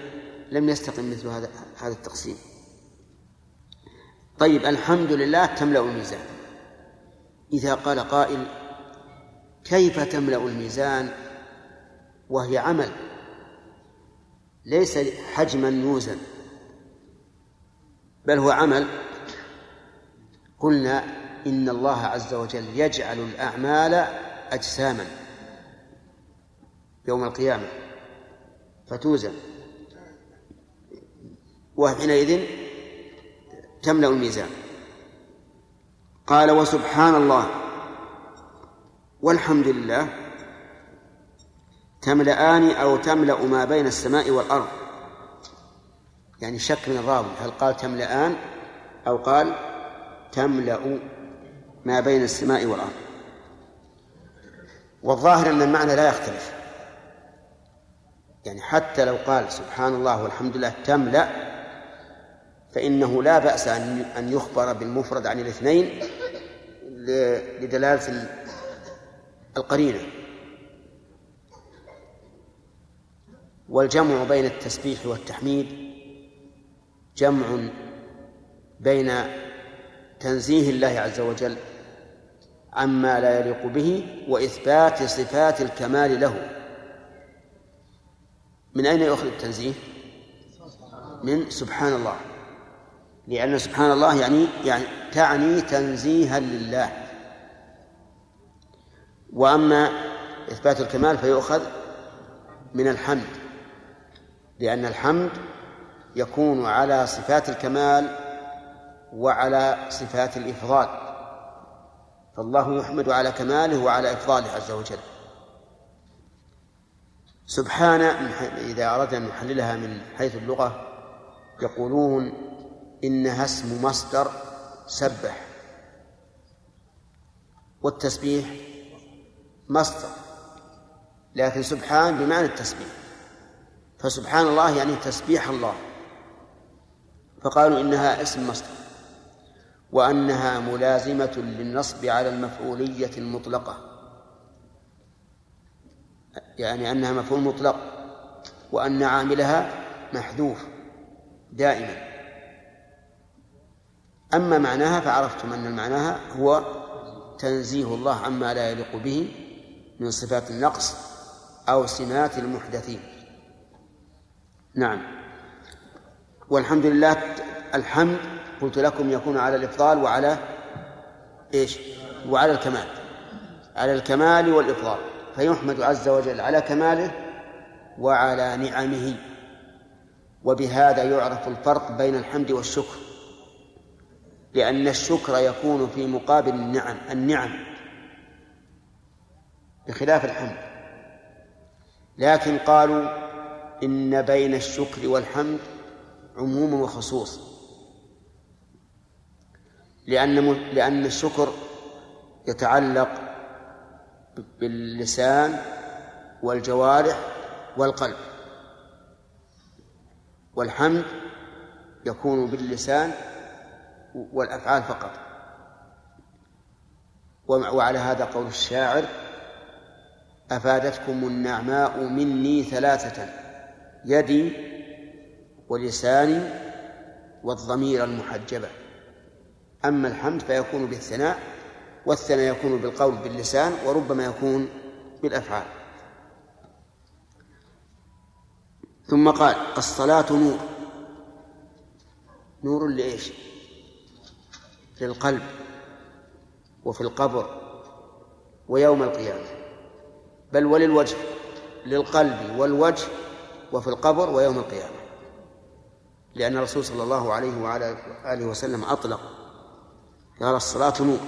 لم يستقم مثل هذا هذا التقسيم. طيب الحمد لله تملأ الميزان. إذا قال قائل كيف تملأ الميزان وهي عمل؟ ليس حجما يوزن بل هو عمل. قلنا إن الله عز وجل يجعل الأعمال أجساما يوم القيامة. فتوزن. وحينئذ تملأ الميزان. قال وسبحان الله. والحمد لله تملأان أو تملأ ما بين السماء والأرض. يعني شك من الراوي هل قال تملأان أو قال تملأ ما بين السماء والأرض. والظاهر أن المعنى لا يختلف. يعني حتى لو قال سبحان الله والحمد لله تملأ فإنه لا بأس أن يخبر بالمفرد عن الاثنين لدلالة القرينة. والجمع بين التسبيح والتحميد جمع بين تنزيه الله عز وجل عما لا يليق به وإثبات صفات الكمال له. من أين يؤخذ التنزيه؟ من سبحان الله. لأن سبحان الله يعني يعني تعني تنزيها لله. وأما إثبات الكمال فيؤخذ من الحمد لأن الحمد يكون على صفات الكمال وعلى صفات الإفضال فالله يحمد على كماله وعلى إفضاله عز وجل. سبحان إذا أردنا أن نحللها من حيث اللغة يقولون إنها اسم مصدر سبح والتسبيح مصدر. لكن سبحان بمعنى التسبيح. فسبحان الله يعني تسبيح الله. فقالوا إنها اسم مصدر. وأنها ملازمة للنصب على المفعولية المطلقة. يعني أنها مفعول مطلق. وأن عاملها محذوف. دائما. أما معناها فعرفتم أن معناها هو تنزيه الله عما لا يليق به. من صفات النقص أو سمات المحدثين. نعم. والحمد لله الحمد قلت لكم يكون على الإفضال وعلى إيش؟ وعلى الكمال. على الكمال والإفضال. فيحمد عز وجل على كماله وعلى نعمه. وبهذا يعرف الفرق بين الحمد والشكر. لأن الشكر يكون في مقابل النعم. النعم. بخلاف الحمد. لكن قالوا إن بين الشكر والحمد عموم وخصوص. لأن لأن الشكر يتعلق باللسان والجوارح والقلب. والحمد يكون باللسان والأفعال فقط. وعلى هذا قول الشاعر أفادتكم النعماء مني ثلاثة يدي ولساني والضمير المحجبة أما الحمد فيكون بالثناء والثناء يكون بالقول باللسان وربما يكون بالأفعال. ثم قال الصلاة نور. نور لإيش؟ للقلب وفي القبر ويوم القيامة. بل وللوجه للقلب والوجه وفي القبر ويوم القيامة. لأن الرسول صلى الله عليه وعلى آله وسلم أطلق قال الصلاة نور.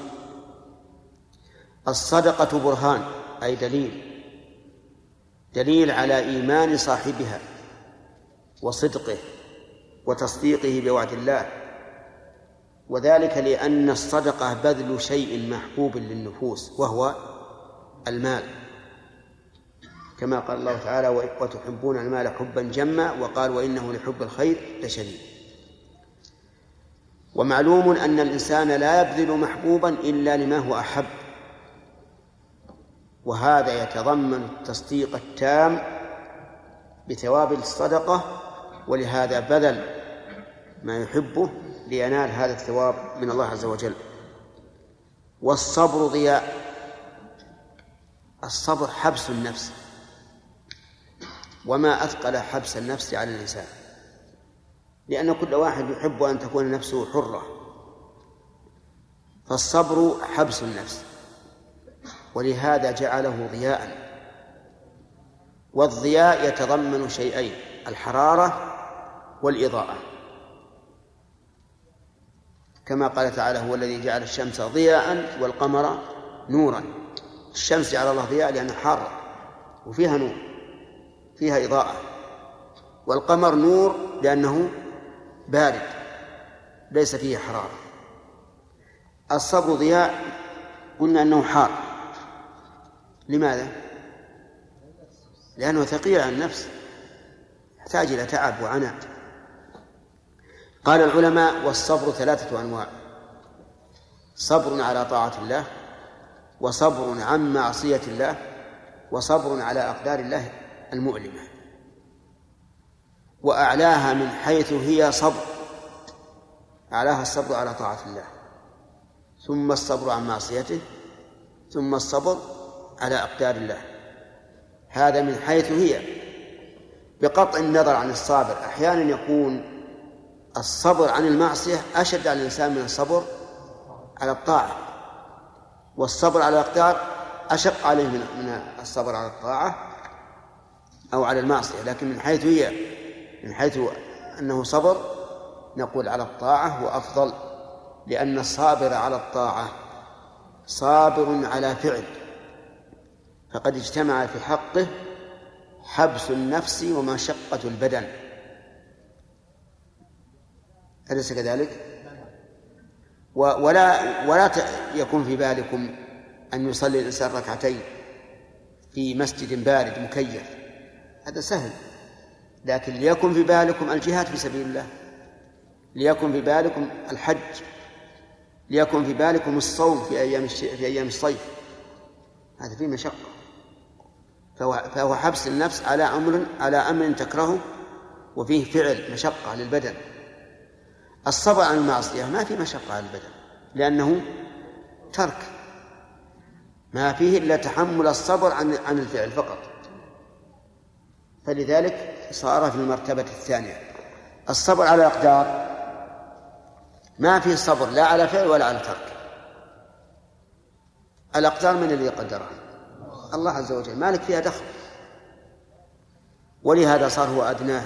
الصدقة برهان أي دليل دليل على إيمان صاحبها وصدقه وتصديقه بوعد الله. وذلك لأن الصدقة بذل شيء محبوب للنفوس وهو المال. كما قال الله تعالى وتحبون المال حبا جما وقال وإنه لحب الخير لشديد ومعلوم أن الإنسان لا يبذل محبوبا إلا لما هو أحب. وهذا يتضمن التصديق التام بثواب الصدقة ولهذا بذل ما يحبه لينال هذا الثواب من الله عز وجل. والصبر ضياء. الصبر حبس النفس. وما أثقل حبس النفس على الإنسان لأن كل واحد يحب أن تكون نفسه حرة. فالصبر حبس النفس. ولهذا جعله ضياء. والضياء يتضمن شيئين الحرارة والإضاءة. كما قال تعالى هو الذي جعل الشمس ضياء والقمر نورا. الشمس جعل الله ضياء لأنها حارة وفيها نور. فيها إضاءة. والقمر نور لأنه بارد ليس فيه حرارة. الصبر ضياء قلنا أنه حار. لماذا؟ لأنه ثقيل على النفس. يحتاج إلى تعب وعناء. قال العلماء والصبر ثلاثة أنواع. صبر على طاعة الله وصبر عن معصية الله وصبر على أقدار الله المؤلمة. وأعلاها من حيث هي صبر. أعلاها الصبر على طاعة الله. ثم الصبر عن معصيته. ثم الصبر على أقدار الله. هذا من حيث هي. بقطع النظر عن الصابر أحيانا يكون الصبر عن المعصية أشد على الإنسان من الصبر على الطاعة. والصبر على الأقدار أشق عليه من الصبر على الطاعة. أو على المعصية لكن من حيث هي من حيث أنه صبر نقول على الطاعة وأفضل لأن الصابر على الطاعة صابر على فعل. فقد اجتمع في حقه حبس النفس ومشقة البدن. أليس كذلك؟ ولا ولا يكون في بالكم أن يصلي الإنسان ركعتين في مسجد بارد مكيف. هذا سهل. لكن ليكن في بالكم الجهاد في سبيل الله. ليكن في بالكم الحج. ليكن في بالكم الصوم في أيام في أيام الصيف. هذا فيه مشقة. فهو, فهو حبس النفس على أمر على أمر تكرهه وفيه فعل مشقة للبدن. الصبر عن المعصية ما في مشقة على البدن لأنه ترك. ما فيه إلا تحمل الصبر عن عن الفعل فقط. فلذلك صار في المرتبة الثانية. الصبر على الأقدار. ما في صبر لا على فعل ولا على ترك. الأقدار من الذي قدرها الله عز وجل. مالك فيها دخل. ولهذا صار هو أدناه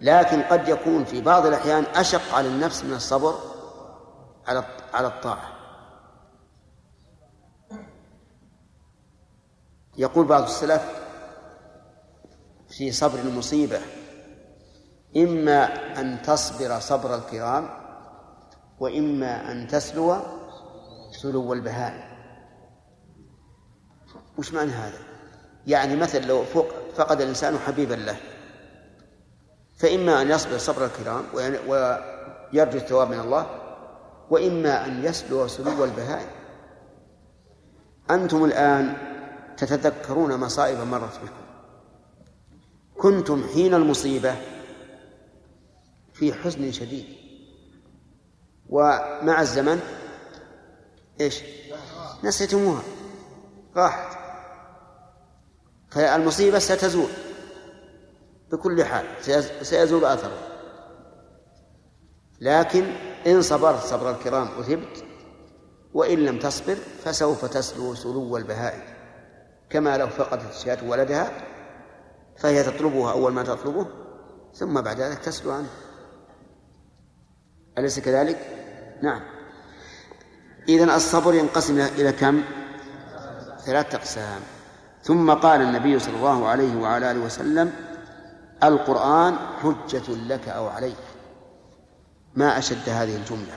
لكن قد يكون في بعض الأحيان أشق على النفس من الصبر على على الطاعة. يقول بعض السلف في صبر المصيبة. إما أن تصبر صبر الكرام وإما أن تسلو سلو البهائم. وش معنى هذا؟ يعني مثل لو فقد الإنسان حبيبا له. فإما أن يصبر صبر الكرام ويرجو الثواب من الله وإما أن يسلو سلو البهائم. أنتم الآن تتذكرون مصائب مرت بكم. كنتم حين المصيبة في حزن شديد. ومع الزمن إيش؟ نسيتموها. راحت. فالمصيبة ستزول بكل حال. سيزول أثره لكن إن صبرت صبر الكرام أثبت. وإن لم تصبر فسوف تسلو سلو البهائم. كما لو فقدت الشاة ولدها فهي تطلبها أول ما تطلبه ثم بعد ذلك تسلو عنه. أليس كذلك؟ نعم. إذن الصبر ينقسم إلى كم؟ ثلاثة أقسام. ثم قال النبي صلى الله عليه وعلى آله وسلم القرآن حجة لك أو عليك. ما أشد هذه الجملة.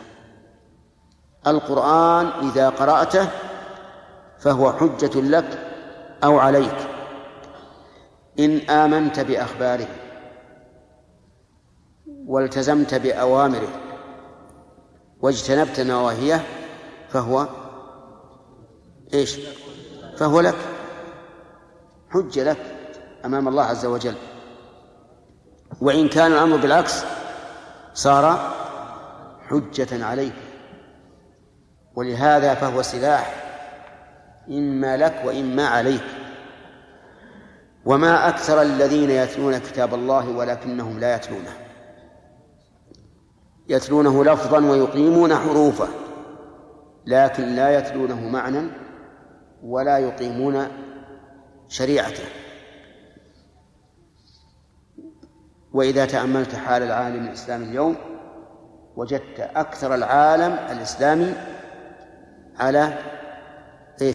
القرآن إذا قرأته فهو حجة لك أو عليك. إن آمنت بأخباره والتزمت بأوامره واجتنبت نواهيه فهو إيش؟ فهو لك. حجة لك أمام الله عز وجل. وإن كان الأمر بالعكس صار حجة عليك. ولهذا فهو سلاح. إما لك وإما عليك. وما أكثر الذين يتلون كتاب الله ولكنهم لا يتلونه. يتلونه لفظا ويقيمون حروفه لكن لا يتلونه معنى ولا يقيمون شريعته. وإذا تأملت حال العالم الإسلامي اليوم وجدت أكثر العالم الإسلامي على